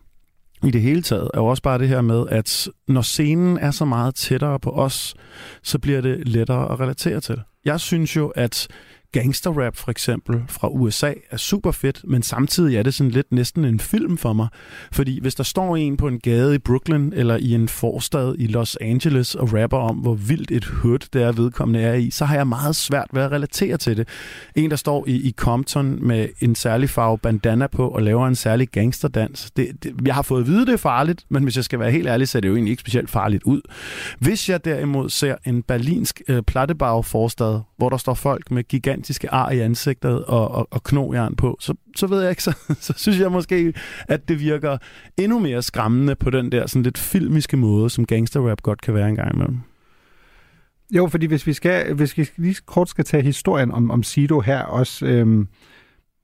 i det hele taget, er jo også bare det her med, at når scenen er så meget tættere på os, så bliver det lettere at relatere til. Jeg synes jo, at gangsterrap for eksempel fra USA er super fedt, men samtidig er det sådan lidt næsten en film for mig. Fordi hvis der står en på en gade i Brooklyn eller i en forstad i Los Angeles og rapper om, hvor vildt et hood det er vedkommende er i, så har jeg meget svært ved at relatere til det. En, der står i, i Compton med en særlig farve bandana på og laver en særlig gangsterdans. Det, det, jeg har fået at vide, det er farligt, men hvis jeg skal være helt ærlig, så er det jo egentlig ikke specielt farligt ud. Hvis jeg derimod ser en berlinsk øh, plattebag forstad, hvor der står folk med gigant gigantiske ar i ansigtet og, og, og knogjern på, så, så ved jeg ikke, så, så synes jeg måske, at det virker endnu mere skræmmende på den der sådan lidt filmiske måde, som gangsterrap godt kan være en gang imellem. Jo, fordi hvis vi skal, hvis vi lige kort skal tage historien om, om Sido her også, øhm,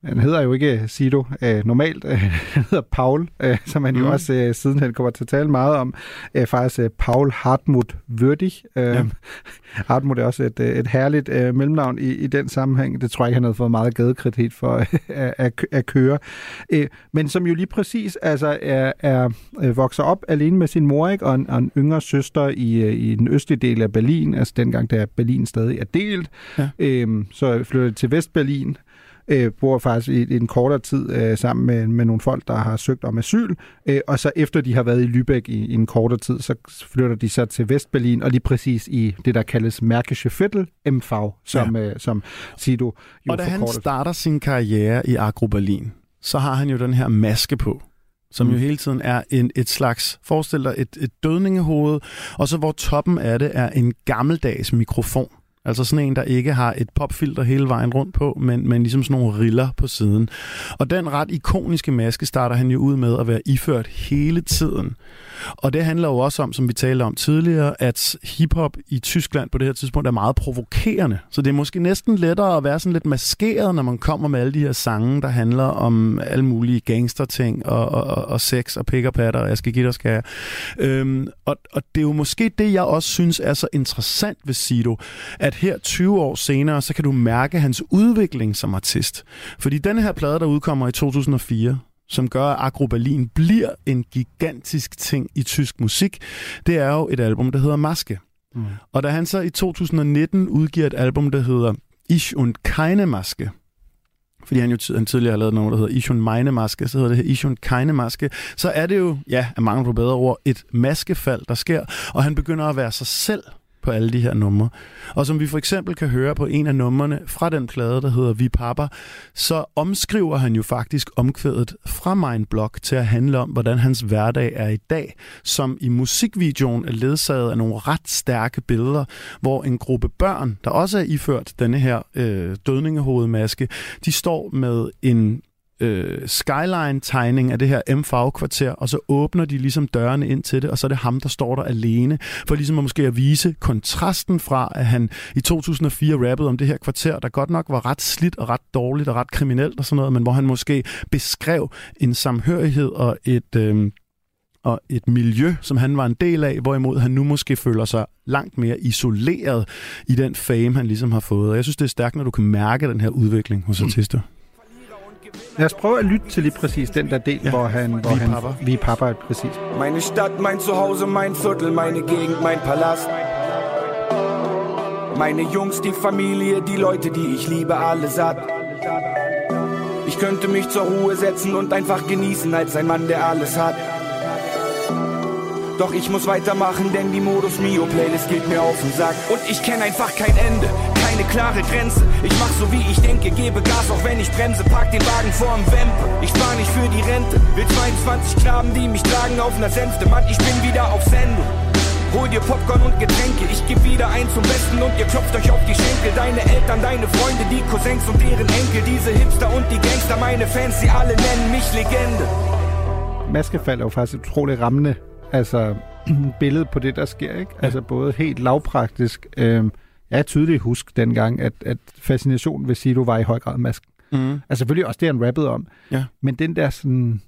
han hedder jo ikke Sido øh, normalt, øh, han hedder Paul, øh, som han mm. jo også øh, siden han kommer til at tale meget om. Øh, faktisk øh, Paul Hartmut Würdig. Øh, ja. Hartmut er også et, øh, et herligt øh, mellemnavn i, i den sammenhæng. Det tror jeg ikke, han havde fået meget gadekritik for øh, at, at, køre. Øh, men som jo lige præcis altså, er, er øh, vokser op alene med sin mor ikke? Og, en, og en yngre søster i, øh, i den østlige del af Berlin, altså dengang der Berlin stadig er delt. Ja. Øh, så flytter til Vestberlin, øh, bor faktisk i, i en kortere tid øh, sammen med, med nogle folk, der har søgt om asyl, øh, og så efter de har været i Lübeck i, i en kortere tid, så flytter de så til Vestberlin, og lige præcis i det, der kaldes Mærkische Viertel, MV, som, ja. øh, som Sido jo Og da han starter sin karriere i Agro Berlin, så har han jo den her maske på, som mm. jo hele tiden er en, et slags, forestil dig et, et dødningehoved, og så hvor toppen af det er en gammeldags mikrofon. Altså sådan en, der ikke har et popfilter hele vejen rundt på, men, men ligesom sådan nogle riller på siden. Og den ret ikoniske maske starter han jo ud med at være iført hele tiden. Og det handler jo også om, som vi talte om tidligere, at hiphop i Tyskland på det her tidspunkt er meget provokerende. Så det er måske næsten lettere at være sådan lidt maskeret, når man kommer med alle de her sange, der handler om alle mulige gangsterting og, og, og, og sex og pick og patter, og jeg skal give dig skal øhm, og, og det er jo måske det, jeg også synes er så interessant ved Sido, at her 20 år senere, så kan du mærke hans udvikling som artist. Fordi den her plade, der udkommer i 2004, som gør, at Agro Berlin bliver en gigantisk ting i tysk musik, det er jo et album, der hedder Maske. Mm. Og da han så i 2019 udgiver et album, der hedder Ich und keine Maske, fordi han jo han tidligere har lavet noget, der hedder Ich und meine Maske, så hedder det her Ich und keine Maske, så er det jo, ja, af mange på bedre ord, et maskefald, der sker, og han begynder at være sig selv på alle de her numre. Og som vi for eksempel kan høre på en af numrene fra den plade, der hedder Vi Papa, så omskriver han jo faktisk omkvædet fra Mind Block til at handle om, hvordan hans hverdag er i dag, som i musikvideoen er ledsaget af nogle ret stærke billeder, hvor en gruppe børn, der også er iført denne her øh, dødningehovedmaske, de står med en øh, skyline-tegning af det her MV-kvarter, og så åbner de ligesom dørene ind til det, og så er det ham, der står der alene, for ligesom at måske at vise kontrasten fra, at han i 2004 rappede om det her kvarter, der godt nok var ret slidt og ret dårligt og ret kriminelt og sådan noget, men hvor han måske beskrev en samhørighed og et... Øh, og et miljø, som han var en del af, hvorimod han nu måske føler sig langt mere isoleret i den fame, han ligesom har fået. Og jeg synes, det er stærkt, når du kan mærke den her udvikling hos artister. Lad os prøve at lytte til lige præcis den der del, ja. hvor han... Hvor Vi han, Papa. Vi Papa, præcis. Meine Stadt, mein Zuhause, mein Viertel, meine Gegend, mein Palast. Meine Jungs, die Familie, die Leute, die ich liebe, alle satt. Ich könnte mich zur Ruhe setzen und einfach genießen als ein Mann, der alles hat. Doch ich muss weitermachen, denn die Modus Mio Playlist geht mir auf den Sack. Und ich kenne einfach kein Ende, keine klare Grenze. Ich mach so wie ich denke, gebe Gas, auch wenn ich bremse, pack den Wagen vorm Wempe. Ich spar nicht für die Rente, will 22 Knaben, die mich tragen auf ner Sänfte. Mann, ich bin wieder auf Sendung. Hol dir Popcorn und Getränke, ich geb wieder ein zum Besten und ihr klopft euch auf die Schenkel. Deine Eltern, deine Freunde, die Cousins und deren Enkel, diese Hipster und die Gangster, meine Fans, sie alle nennen mich Legende. Maskefald er jo faktisk et utroligt rammende altså, billede på det, der sker. Ikke? Altså både helt lavpraktisk. Øh, jeg tydeligt husk dengang, at, at fascinationen ved Sido var i høj grad masken. Mm. Altså selvfølgelig også det, han rappede om. Ja. Men den der sådan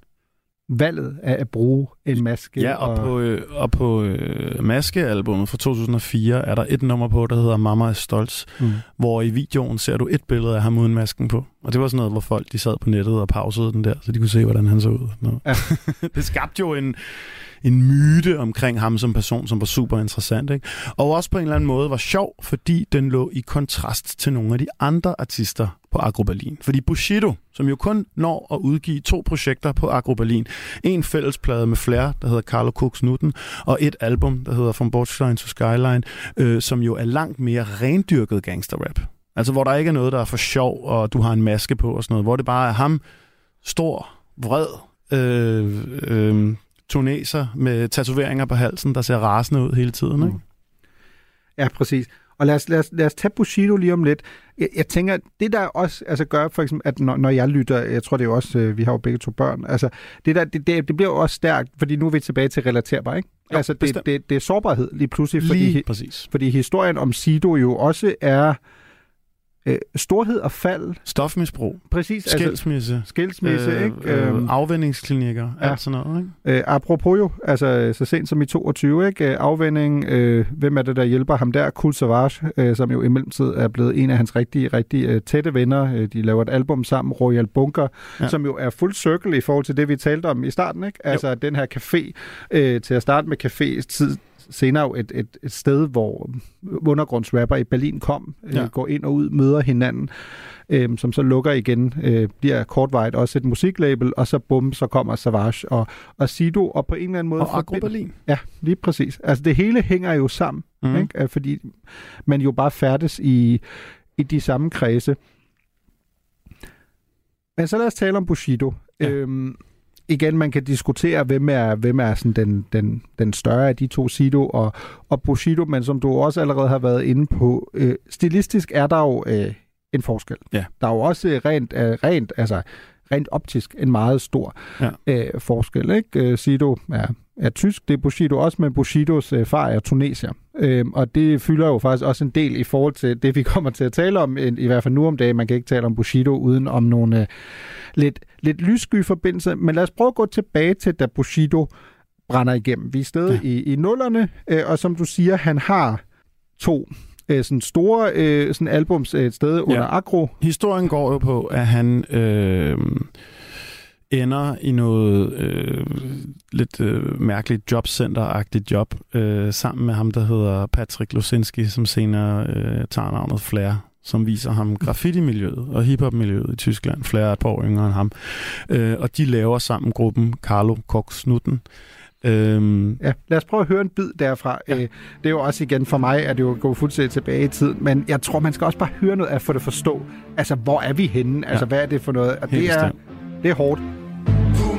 valget af at bruge en maske. Ja, og på, øh, og på øh, Maske-albummet fra 2004 er der et nummer på, der hedder Mamma er stolt, mm. hvor i videoen ser du et billede af ham uden masken på. Og det var sådan noget, hvor folk de sad på nettet og pausede den der, så de kunne se, hvordan han så ud. Ja. det skabte jo en, en myte omkring ham som person, som var super interessant. Ikke? Og også på en eller anden måde var sjov, fordi den lå i kontrast til nogle af de andre artister på Agro Berlin. Fordi Bushido, som jo kun når at udgive to projekter på Agro Berlin, en fællesplade med flere, der hedder Carlo Cooks Nutten, og et album, der hedder From Borderline to Skyline, øh, som jo er langt mere rendyrket gangsterrap. Altså hvor der ikke er noget, der er for sjov, og du har en maske på og sådan noget. Hvor det bare er ham, stor, vred, øh, øh, tuneser med tatoveringer på halsen, der ser rasende ud hele tiden. Ikke? Ja, præcis. Og lad os, lad os, lad os tage Bushido lige om lidt. Jeg, jeg tænker, det der også altså gør for eksempel, at når, når jeg lytter, jeg tror det er jo også, øh, vi har jo begge to børn, altså det der, det, det, det bliver jo også stærkt, fordi nu er vi tilbage til relaterbar, ikke? Jo, altså det, bestemt. det, det er sårbarhed lige pludselig, Lige fordi, præcis. fordi historien om Sido jo også er øh, storhed og fald. Stofmisbrug, Præcis. Altså, skilsmisse, skilsmisse, ikke? øh, Øhm, afvendingsklinikker, ja. alt sådan noget. Ikke? Øh, apropos jo, altså så sent som i 22, ikke? Øh, afvænding, øh, hvem er det, der hjælper ham der? Kul Savage, øh, som jo i mellemtid er blevet en af hans rigtig, rigtig øh, tætte venner. Øh, de laver et album sammen, Royal Bunker, Ja. som jo er fuld circle i forhold til det, vi talte om i starten, ikke? Altså den her café, øh, til at starte med café tid, senere jo et, et, et sted, hvor undergrundsrapper i Berlin kom, øh, Ja. ja. går ind og ud, møder hinanden, øh, som så lukker igen, øh, bliver kortvarigt også et musiklabel, og så bum, så kommer Savage og, og Sido, og på en eller anden måde... Og Agro forbinder- Berlin. Ja, lige præcis. Altså det hele hænger jo sammen, mm. ikke? Øh, fordi man jo bare færdes i, i de samme kredse. Men så lad os tale om Bushido. Ja. Øhm, igen, man kan diskutere, hvem er, hvem er sådan den, den, den større af de to, Sido og, og Bushido, men som du også allerede har været inde på, øh, stilistisk er der jo øh, en forskel. Ja. Der er jo også øh, rent, øh, rent, altså, rent optisk en meget stor Ja. øh, forskel. Ikke? Øh, Sido er, er tysk, det er Bushido også, men Bushidos øh, far er tunesier. Øhm, og det fylder jo faktisk også en del i forhold til det, vi kommer til at tale om, i, i hvert fald nu om dagen. Man kan ikke tale om Bushido uden om nogle øh, lidt, lidt lyssky forbindelser. Men lad os prøve at gå tilbage til, da Bushido brænder igennem. Vi er stadig ja. i, i nullerne, øh, og som du siger, han har to øh, sådan store øh, sådan albums øh, et sted under Agro. Historien går jo på, at han øh, ender i noget øh, lidt øh, mærkeligt jobcenter-agtigt job, øh, sammen med ham, der hedder Patrick Lusinski, som senere øh, tager navnet Flair som viser ham graffiti-miljøet og hiphop-miljøet i Tyskland. Flair er et par år yngre end ham. Øh, og de laver sammen gruppen Carlo Cox Nutten. Øhm, Ja, lad os prøve at høre en bid derfra. Ja. Øh, det er jo også igen for mig, at det jo går fuldstændig tilbage i tid, men jeg tror, man skal også bare høre noget af for at forstå. Altså, hvor er vi henne? Altså, Ja. hvad er det for noget? Og Helt det er, bestemt. det er hårdt.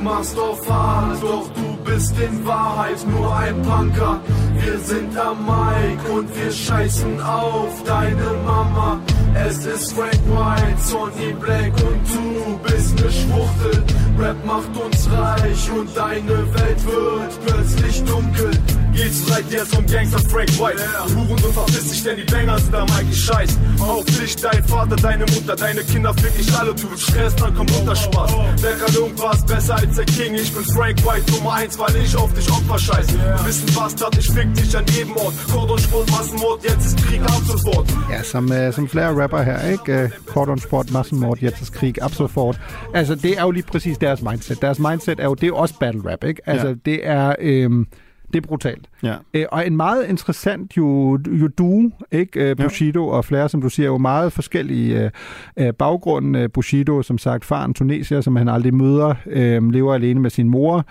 Du machst auf hart, doch du bist in Wahrheit nur ein Punker. Wir sind am Mike und wir scheißen auf deine Mama. Es ist Frank White, Sonny Black und du bist ne Schwuchtel. Rap macht uns reich und deine Welt wird plötzlich dunkel. Geht's vielleicht jetzt um Gangster Frank White? Huren und verpiss dich, denn die Banger sind am Mike scheiß. Auf dich, dein Vater, deine Mutter, deine Kinder fick ich alle. Du willst Stress, dann kommt Unterspaß. Wer kann irgendwas besser als der King? Ich bin Frank White Nummer 1, weil ich auf dich Opfer scheiß. Du bist ein Bastard, ich fick dich an jedem Ort. Kord und Sport, Massenmord, jetzt ist Krieg ab sofort. Ja, som, uh, som flere rapper her, ikke? Uh, Cordon Sport, massenmord, krig, Absolfort. Altså, det er jo lige præcis deres mindset. Deres mindset er jo, det er jo også battle rap, ikke? Altså, Ja. det er... Øhm, det er brutalt. ja. Øh, og en meget interessant jo, jo duo, ikke? Øh, Bushido og Flair, som du siger, er jo meget forskellige øh, øh, baggrunde. Øh, Bushido, som sagt, faren tunesier, som han aldrig møder, øh, lever alene med sin mor,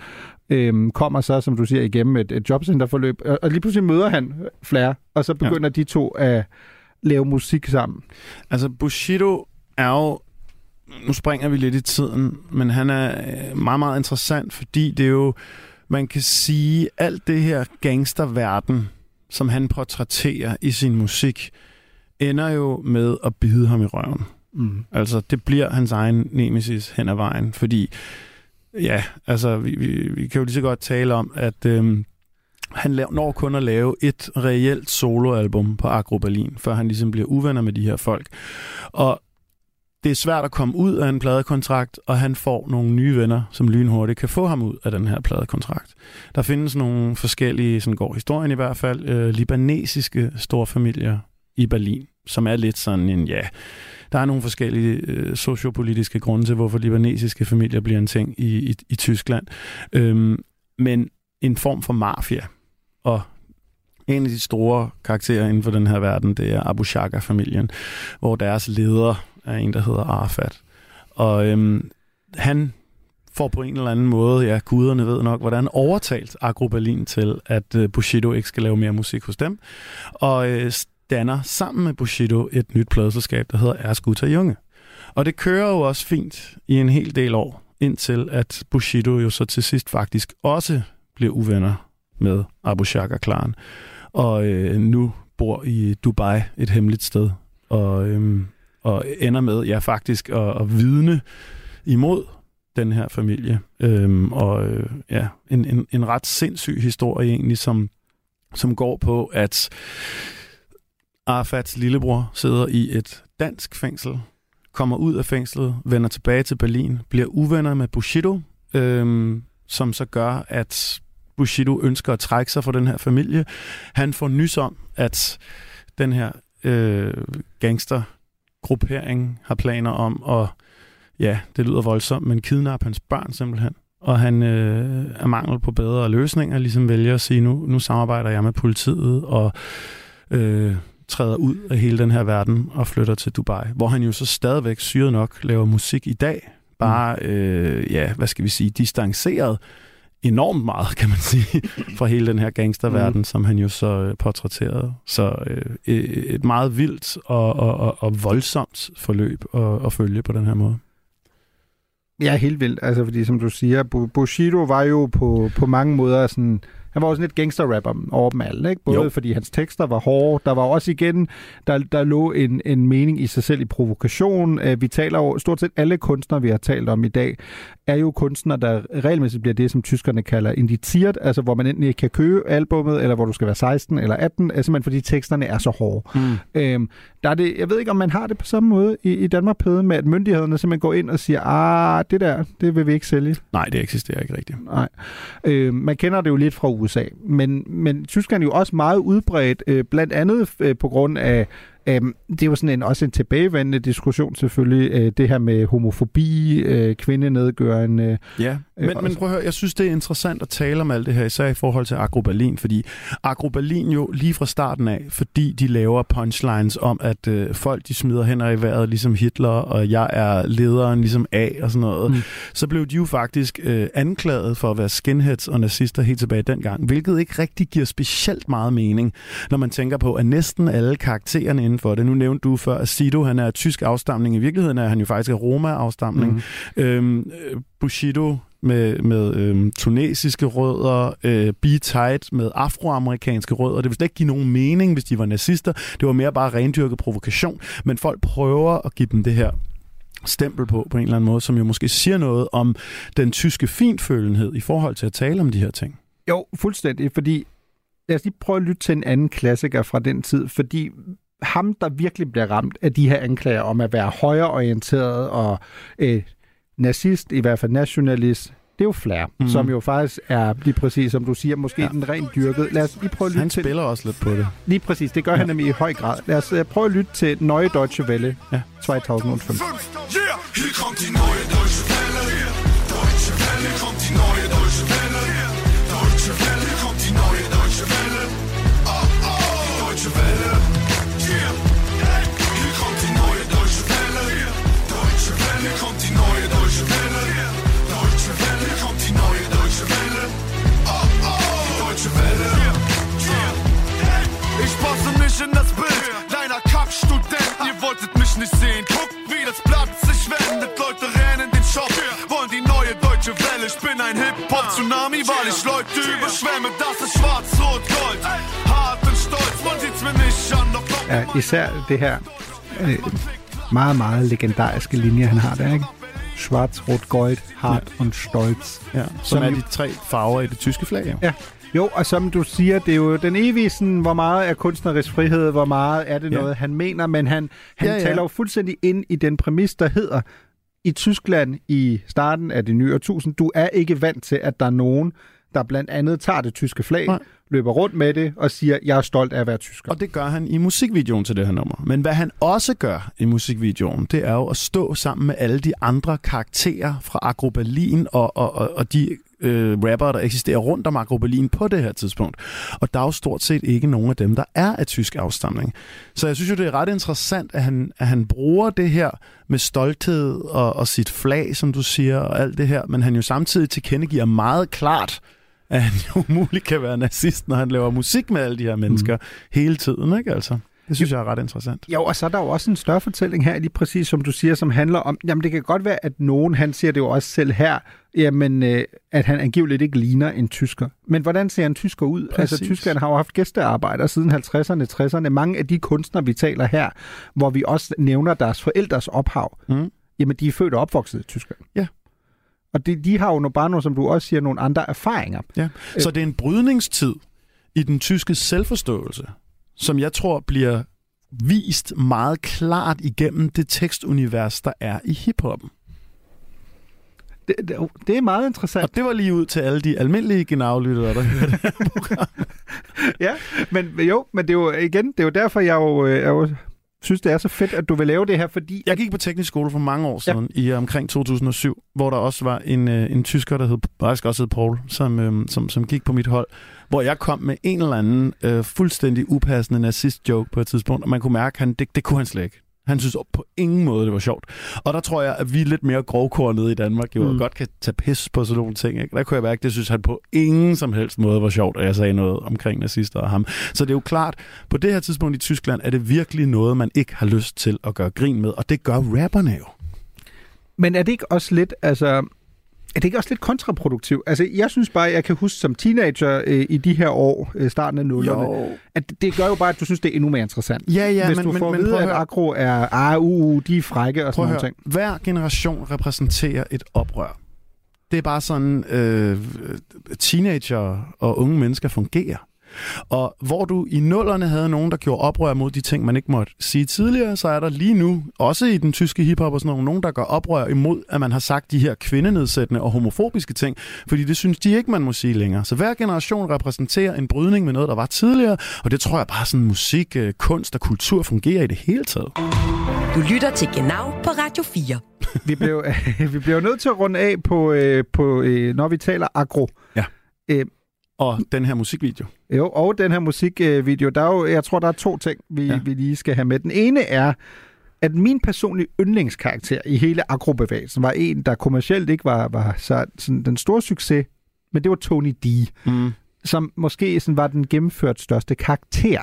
øh, kommer så, som du siger, igennem et, et jobcenterforløb, og, og lige pludselig møder han Flair, og så begynder ja. de to at lave musik sammen. Altså, Bushido er jo... Nu springer vi lidt i tiden, men han er meget, meget interessant, fordi det er jo... Man kan sige, alt det her gangsterverden, som han portrætterer i sin musik, ender jo med at bide ham i røven. Mm. Altså, det bliver hans egen nemesis hen ad vejen, fordi, ja, altså, vi, vi, vi kan jo lige så godt tale om, at øhm, han laver, når kun at lave et reelt soloalbum på Agro Berlin, før han ligesom bliver uvenner med de her folk. Og det er svært at komme ud af en pladekontrakt, og han får nogle nye venner, som lynhurtigt kan få ham ud af den her pladekontrakt. Der findes nogle forskellige, sådan går historien i hvert fald, øh, libanesiske storfamilier i Berlin, som er lidt sådan en, ja, der er nogle forskellige øh, sociopolitiske grunde til, hvorfor libanesiske familier bliver en ting i, i, i Tyskland. Øhm, men en form for mafia. Og en af de store karakterer inden for den her verden, det er Abu Shaka-familien, hvor deres leder af en, der hedder Arafat. Og øhm, han får på en eller anden måde, ja, guderne ved nok, hvordan overtalt Agro Berlin til, at øh, Bushido ikke skal lave mere musik hos dem. Og øh, danner sammen med Bushido et nyt pladeselskab, der hedder Erskuta Junge. Og det kører jo også fint i en hel del år, indtil at Bushido jo så til sidst faktisk også bliver uvenner med Abu Shaka-klaren. Og øh, nu bor i Dubai et hemmeligt sted. Og, øh, og ender med, ja faktisk, at, at vidne imod den her familie. Øhm, og øh, ja, en, en, en ret sindssyg historie egentlig, som, som går på, at Arafats lillebror sidder i et dansk fængsel, kommer ud af fængslet, vender tilbage til Berlin, bliver uvenner med Bushido, øhm, som så gør, at Bushido ønsker at trække sig fra den her familie. Han får nys om, at den her øh, gangstergruppering har planer om at, ja, det lyder voldsomt, men kidnappe hans børn simpelthen. Og han øh, er mangel på bedre løsninger, ligesom vælger at sige, nu, nu samarbejder jeg med politiet, og øh, træder ud af hele den her verden og flytter til Dubai, hvor han jo så stadigvæk syret nok laver musik i dag, bare, øh, ja, hvad skal vi sige, distanceret enormt meget, kan man sige, fra hele den her gangsterverden, mm. som han jo så øh, portrætterede. Så øh, et meget vildt og, og, og, og voldsomt forløb at, at følge på den her måde. Ja, helt vildt. Altså, fordi som du siger, Bushido var jo på, på mange måder sådan han var også lidt gangster-rapper over dem alle, ikke? Både jo. fordi hans tekster var hårde, der var også igen, der, der lå en, en mening i sig selv i provokation. Uh, vi taler jo, stort set alle kunstnere, vi har talt om i dag, er jo kunstnere, der regelmæssigt bliver det, som tyskerne kalder indicieret, altså hvor man enten ikke kan købe albummet, eller hvor du skal være 16 eller 18, altså simpelthen fordi teksterne er så hårde. Mm. Øhm, der er det, jeg ved ikke, om man har det på samme måde i, i Danmark Pede, med at myndighederne simpelthen går ind og siger, ah, det der, det vil vi ikke sælge. Nej, det eksisterer ikke rigtigt. Nej. Øh, man kender det jo lidt fra USA, men, men Tyskland er jo også meget udbredt, øh, blandt andet øh, på grund af Øhm, det er jo sådan en, også en tilbagevendende diskussion selvfølgelig, øh, det her med homofobi, øh, kvindenedgørende. Ja, øh, men, men prøv at høre, jeg synes, det er interessant at tale om alt det her, især i forhold til Agro Berlin, fordi Agro Berlin jo lige fra starten af, fordi de laver punchlines om, at øh, folk de smider hænder i vejret ligesom Hitler, og jeg er lederen ligesom A og sådan noget, mm. så blev de jo faktisk øh, anklaget for at være skinheads og nazister helt tilbage dengang, hvilket ikke rigtig giver specielt meget mening, når man tænker på, at næsten alle karaktererne inden for det. Nu nævnte du før, at Sido han er tysk afstamning. I virkeligheden er han jo faktisk af Roma-afstamning. Mm. Øhm, Bushido med, med øhm, tunesiske rødder, øh, B-Tight med afroamerikanske rødder. Det ville ikke give nogen mening, hvis de var nazister. Det var mere bare rendyrket provokation. Men folk prøver at give dem det her stempel på, på en eller anden måde, som jo måske siger noget om den tyske finfølenhed i forhold til at tale om de her ting. Jo, fuldstændig, fordi lad os lige prøve at lytte til en anden klassiker fra den tid, fordi ham, der virkelig bliver ramt af de her anklager om at være højreorienteret og øh, nazist, i hvert fald nationalist, det er jo Flair, mm. som jo faktisk er lige præcis, som du siger, måske ja. den rent dyrket. Lad os lige prøve at lytte Han til... spiller også lidt på det. Lige præcis, det gør ja. han nemlig i høj grad. Lad os uh, prøve at lytte til Neue Deutsche Welle ja. 2005. Yeah, mich in das Bild deiner Kackstudent. Ihr wolltet mich nicht sehen. Guckt, wie das Blatt sich wendet. Leute rennen in den Shop, wollen die neue deutsche Welle. Ich bin ein Hip-Hop-Tsunami, weil ich Leute überschwemme. Das ist schwarz-rot-gold. Hart und stolz, man sieht's mir nicht an. Doch Ja, især det her øh, meget, meget legendariske linje, han har der, ikke? Schwarz, Rot, Gold, Hart ja. und Stolz. Ja, som, som er de tre farver i det tyske flag. Jo. Ja. Jo, og som du siger, det er jo den evige sådan, hvor meget er kunstnerisk frihed, hvor meget er det Ja. noget, han mener, men han, han Ja, ja, taler jo fuldstændig ind i den præmis, der hedder, i Tyskland i starten af det nye årtusind, du er ikke vant til, at der er nogen, der blandt andet tager det tyske flag, Nej løber rundt med det og siger, jeg er stolt af at være tysker. Og det gør han i musikvideoen til det her nummer. Men hvad han også gør i musikvideoen, det er jo at stå sammen med alle de andre karakterer fra Agro Berlin og, og, og, og de øh, rapper, der eksisterer rundt om Agro Berlin på det her tidspunkt. Og der er jo stort set ikke nogen af dem, der er af tysk afstamning. Så jeg synes jo, det er ret interessant, at han, at han bruger det her med stolthed og, og sit flag, som du siger, og alt det her, men han jo samtidig tilkendegiver meget klart, at han jo umuligt kan være nazist, når han laver musik med alle de her mennesker mm. hele tiden, ikke altså? Det synes jeg er ret interessant. Jo, og så er der jo også en større fortælling her, lige præcis som du siger, som handler om, jamen det kan godt være, at nogen, han siger det jo også selv her, jamen, øh, at han angiveligt ikke ligner en tysker. Men hvordan ser en tysker ud? Præcis. Altså, tyskerne har jo haft gæstearbejder siden 50'erne, 60'erne. Mange af de kunstnere, vi taler her, hvor vi også nævner deres forældres ophav, Mm. jamen de er født og opvokset i Tyskland. Ja. Og de, de har jo bare som du også siger, nogle andre erfaringer. Ja. Så det er en brydningstid i den tyske selvforståelse, som jeg tror bliver vist meget klart igennem det tekstunivers, der er i hiphoppen. Det, det, det er meget interessant. Og det var lige ud til alle de almindelige genavlyttere, der hørte det her program. Ja, men jo, men det er jo igen, det er jo derfor, jeg jo, øh, jeg jo synes, det er så fedt, at du vil lave det her, fordi... Jeg gik på teknisk skole for mange år siden, ja. i omkring 2007, hvor der også var en, øh, en tysker, der hed, faktisk også hed Paul, som, øh, som, som gik på mit hold, hvor jeg kom med en eller anden øh, fuldstændig upassende nazist-joke på et tidspunkt, og man kunne mærke, at han, det, det kunne han slet ikke. Han synes på ingen måde, det var sjovt. Og der tror jeg, at vi er lidt mere grovkornede i Danmark, jo, mm. og godt kan tage pis på sådan nogle ting. Ikke? Der kunne jeg mærke, det synes han på ingen som helst måde var sjovt, at jeg sagde noget omkring nazister og ham. Så det er jo klart, på det her tidspunkt i Tyskland, er det virkelig noget, man ikke har lyst til at gøre grin med, og det gør rapperne jo. Men er det ikke også lidt, altså... Er det ikke også lidt kontraproduktivt? Altså, jeg synes bare, jeg kan huske som teenager øh, i de her år, øh, starten af nullerne, Jo. at det gør jo bare, at du synes, det er endnu mere interessant. Ja, ja, Hvis men, du får men at vide, at at agro er, ah, uh, uh, de er frække og sådan høre. ting. Hver generation repræsenterer et oprør. Det er bare sådan, øh, teenager og unge mennesker fungerer. Og hvor du i nullerne havde nogen, der gjorde oprør mod de ting, man ikke måtte sige tidligere, så er der lige nu, også i den tyske hiphop og sådan noget, nogen, der gør oprør imod, at man har sagt de her kvindenedsættende og homofobiske ting, fordi det synes de ikke, man må sige længere. Så hver generation repræsenterer en brydning med noget, der var tidligere, og det tror jeg bare sådan musik, øh, kunst og kultur fungerer i det hele taget. Du lytter til Genau på Radio 4. vi blev, vi bliver nødt til at runde af på, øh, på øh, når vi taler agro. Ja. Øh, Og den her musikvideo. Jo, og den her musikvideo, der er jo, jeg tror, der er to ting, vi, ja. Ja. vi lige skal have med. Den ene er, at min personlige yndlingskarakter i hele agrobevægelsen var en, der kommercielt ikke var, var så, sådan den store succes, men det var Tony D, Mm. som måske sådan var den gennemført største karakter.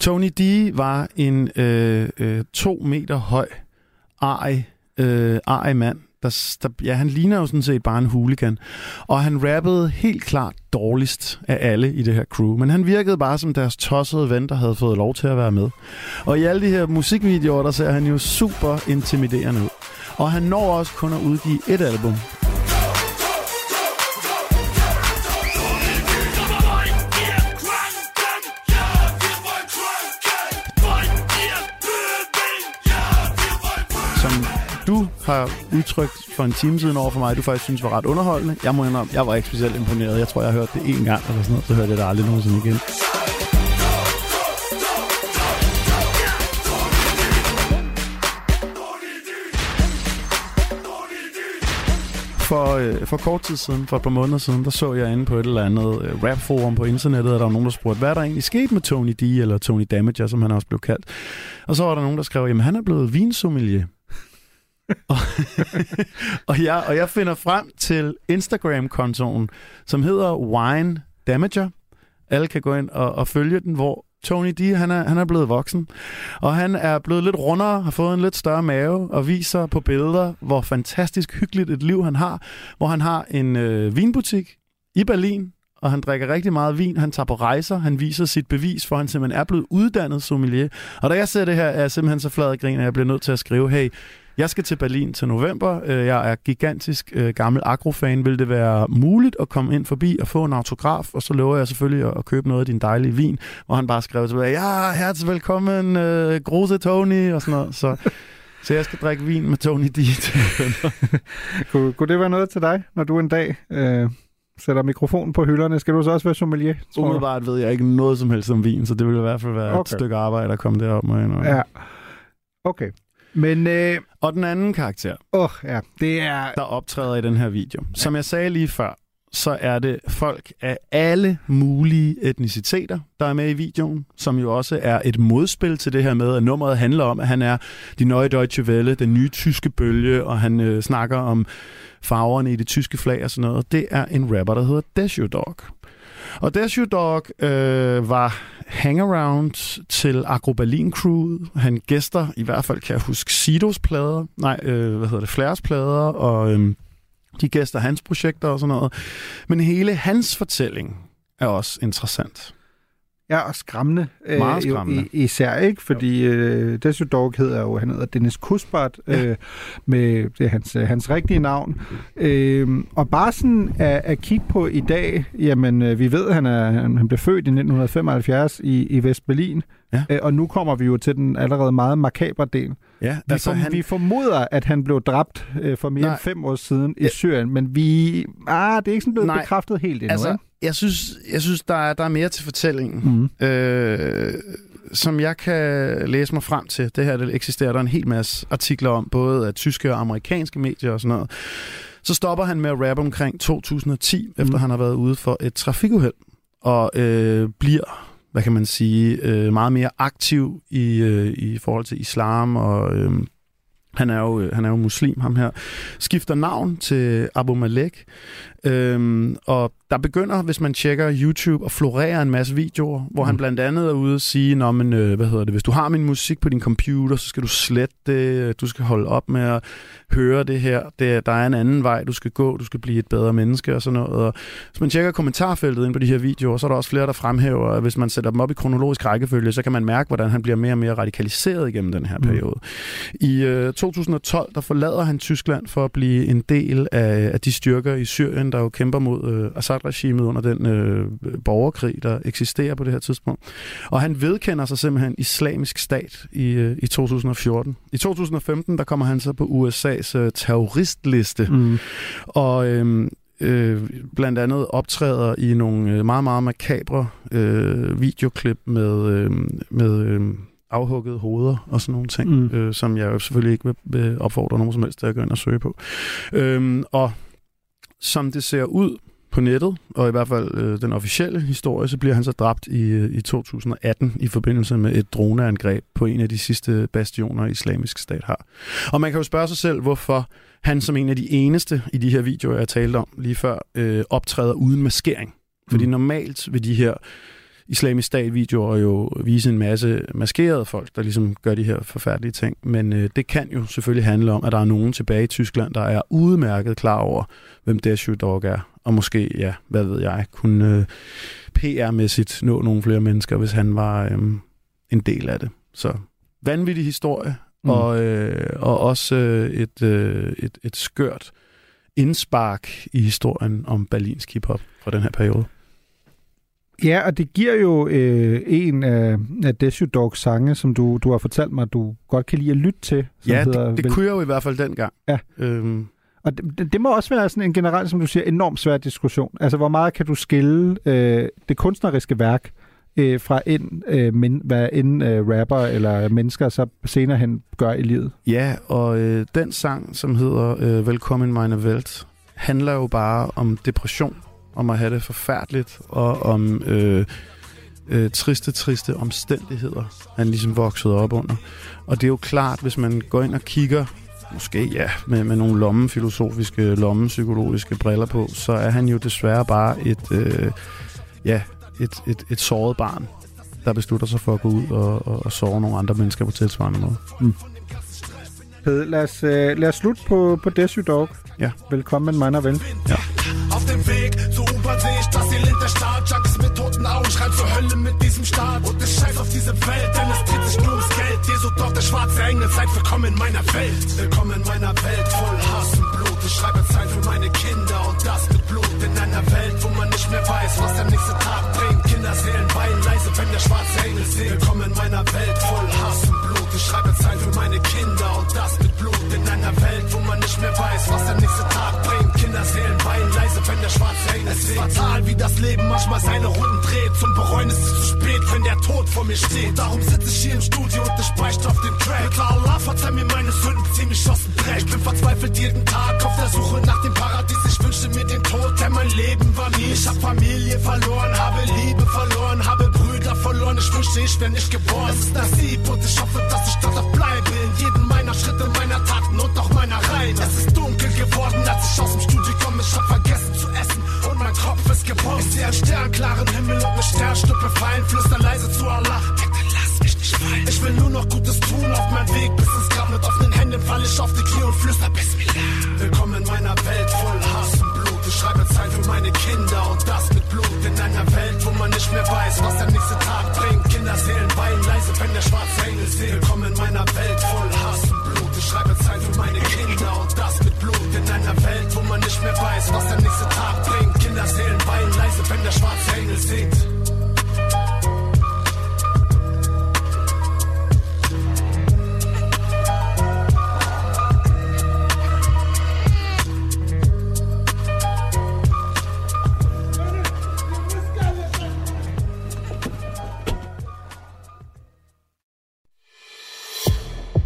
Tony D var en øh, øh, to meter høj, arg, øh, arg mand. Der, der, ja, han ligner jo sådan set bare en hooligan. Og han rappede helt klart dårligst af alle i det her crew. Men han virkede bare som deres tossede ven, der havde fået lov til at være med. Og i alle de her musikvideoer, der ser han jo super intimiderende ud. Og han når også kun at udgive et album. Har udtrykt for en time siden over for mig, du faktisk synes var ret underholdende. Jeg må indrømme, jeg var ikke specielt imponeret. Jeg tror, jeg har hørt det én gang eller sådan noget, så hørte jeg det aldrig nogensinde igen. For, øh, for kort tid siden, for et par måneder siden, der så jeg inde på et eller andet øh, rapforum på internettet, at der var nogen, der spurgte, hvad er der egentlig sket med Tony D, eller Tony Damager, som han også blev kaldt. Og så var der nogen, der skrev, jamen han er blevet vinsommelier og, og, jeg, og jeg finder frem til Instagram-kontoen, som hedder Wine Damager. Alle kan gå ind og, og følge den, hvor Tony D, han er, han er blevet voksen. Og han er blevet lidt rundere, har fået en lidt større mave, og viser på billeder, hvor fantastisk hyggeligt et liv han har. Hvor han har en øh, vinbutik i Berlin, og han drikker rigtig meget vin. Han tager på rejser. Han viser sit bevis for, han simpelthen er blevet uddannet sommelier. Og da jeg ser det her, er jeg simpelthen så flad og grin, at jeg bliver nødt til at skrive, hey, jeg skal til Berlin til november. Øh, Jeg er gigantisk øh, gammel agrofan. Vil det være muligt at komme ind forbi og få en autograf? Og så lover jeg selvfølgelig at, at købe noget af din dejlige vin. Og han bare skrev tilbage, ja, herzlich velkommen, øh, Grose Tony, og sådan noget. Så, så jeg skal drikke vin med Tony D. Kunne, kunne det være noget til dig, når du en dag øh, sætter mikrofonen på hylderne, skal du så også være sommelier? Umiddelbart ved jeg ikke noget som helst om vin, så det ville i hvert fald være okay. Et stykke arbejde at komme derop med. Ja. Okay. Men, øh, Og den anden karakter, åh, ja, det er... der optræder i den her video. Som jeg sagde lige før, så er det folk af alle mulige etniciteter, der er med i videoen, som jo også er et modspil til det her med, at nummeret handler om, at han er de Neue Deutsche Welle, den nye tyske bølge, og han øh, snakker om farverne i det tyske flag og sådan noget. Det er en rapper, der hedder Desio Dog. Og Desio Dog øh, var hangaround til Agro Berlin Crew. Han gæster, i hvert fald kan jeg huske, Sidos plader, nej, øh, hvad hedder det, Flares plader, og øh, de gæster hans projekter og sådan noget. Men hele hans fortælling er også interessant. Ja, og skræmmende. øh, Meget skræmmende. I, især ikke, fordi øh, Desio Dog hedder jo, han hedder Dennis Kusbart, Ja. øh, med det er hans, øh, hans rigtige navn. Øh, og bare sådan at, at kigge på i dag, jamen øh, vi ved, han, er, han, han blev født i 1975 i, i Vestberlin, Ja. øh, og nu kommer vi jo til den allerede meget makabre del. Ja, Vi, altså, form, han... vi formoder, at han blev dræbt øh, for mere Nej. end fem år siden i Ja. Syrien, men vi... Ah, det er ikke sådan blevet Nej. bekræftet helt endnu, Altså, ikke? jeg synes, jeg synes der, er, der er mere til fortællingen. Mm. øh, som jeg kan læse mig frem til, det her det eksisterer der en hel masse artikler om, både af tyske og amerikanske medier og sådan noget. Så stopper han med at rappe omkring 2010, mm. efter han har været ude for et trafikuheld, og øh, bliver, hvad kan man sige, øh, meget mere aktiv i, øh, i forhold til islam, og øh, han er, jo, øh, han er jo muslim, ham her. Skifter navn til Abu Malek, Øhm, og der begynder, hvis man tjekker YouTube, at florere en masse videoer, hvor mm. han blandt andet er ude og sige, Nå, men, øh, hvad hedder det, hvis du har min musik på din computer, så skal du slette det, du skal holde op med at høre det her, det, der er en anden vej, du skal gå, du skal blive et bedre menneske og sådan noget. Og hvis man tjekker kommentarfeltet ind på de her videoer, så er der også flere, der fremhæver, at hvis man sætter dem op i kronologisk rækkefølge, så kan man mærke, hvordan han bliver mere og mere radikaliseret igennem den her Mm. periode. I øh, 2012, der forlader han Tyskland for at blive en del af, af de styrker i Syrien, der jo kæmper mod øh, Assad-regimet under den øh, borgerkrig, der eksisterer på det her tidspunkt. Og han vedkender sig simpelthen islamisk stat i, øh, i 2014. I 2015, der kommer han så på USA's øh, terroristliste, Mm. og øh, øh, blandt andet optræder i nogle øh, meget, meget makabre øh, videoklip med, øh, med øh, afhuggede hoveder og sådan nogle ting, Mm. mm. øh, som jeg jo selvfølgelig ikke vil, vil opfordre nogen som helst til at gå ind og søge på. Øhm, og som det ser ud på nettet, og i hvert fald øh, den officielle historie, så bliver han så dræbt i, øh, i 2018 i forbindelse med et droneangreb på en af de sidste bastioner, islamisk stat har. Og man kan jo spørge sig selv, hvorfor han som en af de eneste i de her videoer, jeg talte om lige før, øh, optræder uden maskering. Fordi Mm. normalt vil de her islamisk stat-videoer jo vise en masse maskerede folk, der ligesom gør de her forfærdelige ting. Men øh, det kan jo selvfølgelig handle om, at der er nogen tilbage i Tyskland, der er udmærket klar over, hvem Deshu Dog er. Og måske, ja, hvad ved jeg, kunne øh, PR-mæssigt nå nogle flere mennesker, hvis han var øh, en del af det. Så vanvittig historie, mm. og, øh, og også øh, et, øh, et, et skørt indspark i historien om berlinsk hiphop fra den her periode. Ja, og det giver jo øh, en af, af Desio Dogs sange, som du, du har fortalt mig, du godt kan lide at lytte til. Som Ja, hedder, det, det vel- kunne jeg jo i hvert fald dengang. Ja. Øhm, Og det, det- det må også være sådan en generelt, som du siger, enormt svær diskussion. Altså, hvor meget kan du skille øh, det kunstneriske værk øh, fra en, øh, men, hvad en øh, rapper eller mennesker så senere hen gør i livet? ja, og øh, den sang, som hedder øh, Velkommen meine Welt, handler jo bare om depression, om at have det forfærdeligt, og om øh, øh, triste, triste omstændigheder, han ligesom voksede op under. Og det er jo klart, hvis man går ind og kigger, måske ja, med, med nogle lommefilosofiske, lommepsykologiske briller på, så er han jo desværre bare et, øh, ja, et, et, et såret barn, der beslutter sig for at gå ud og, og, og såre nogle andre mennesker på tilsvarende måde. Pede, lad os, øh, lad os slutte på, på Desio Dog. Ja. Velkommen, meiner ven. Auf dem Weg zur U-Bahn sehe ich das Elend der Stadt. Junkies mit toten Augen schreiben zur Hölle mit diesem Staat. Und es scheiß auf diese Welt, denn es dreht sich nur ums Geld. Jesu doch der schwarze Engel, seid willkommen in meiner Welt. Willkommen in meiner Welt voll Hass und Blut. Ich schreibe Zeit für meine Kinder und das mit Blut. In einer Welt, wo man nicht mehr weiß, was der nächste Tag bringt. Kinderseelen weinen leise, wenn der schwarze Engel singt. Willkommen in meiner Welt Manchmal seine Runden dreht. Zum Bereuen ist es zu spät, wenn der Tod vor mir steht. Darum sitze ich hier im Studio und ich beichte auf den Track. Bitte Allah, verzeih mir meine Sünden, zieh mich aus dem Dreck. Ich bin verzweifelt jeden Tag auf der Suche nach dem Paradies. Ich wünschte mir den Tod, denn mein Leben war mies. Ich hab Familie verloren, habe Liebe verloren, habe Brüder verloren. Ich wünschte, ich wäre nicht geboren. Es ist Nasib und ich hoffe, dass ich dort auch bleibe. Ich sehe einen sternklaren Himmel und eine Sternschnuppe fallen. Flüster leise zu Allah. Ich will nur noch Gutes tun auf meinem Weg bis ins Grab. Mit offenen Händen fall ich auf die Knie und flüster Bismillah. Willkommen in meiner Welt voll Hass und Blut. Ich schreibe Zeit für meine Kinder und das mit Blut. In einer Welt, wo man nicht mehr weiß, was der nächste Tag bringt. Kinderseelen weinen leise, wenn der schwarze Engel singt. Willkommen in meiner Welt voll Hass und Blut. Ich schreibe Zeit für meine Kinder und das mit Blut. In einer Welt, wo man nicht mehr weiß, was der nächste Tag bringt. Kinderseelen weinen leise, wenn der schwarze Engel singt.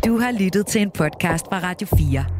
Du har lyttet til en podcast fra Radio 4.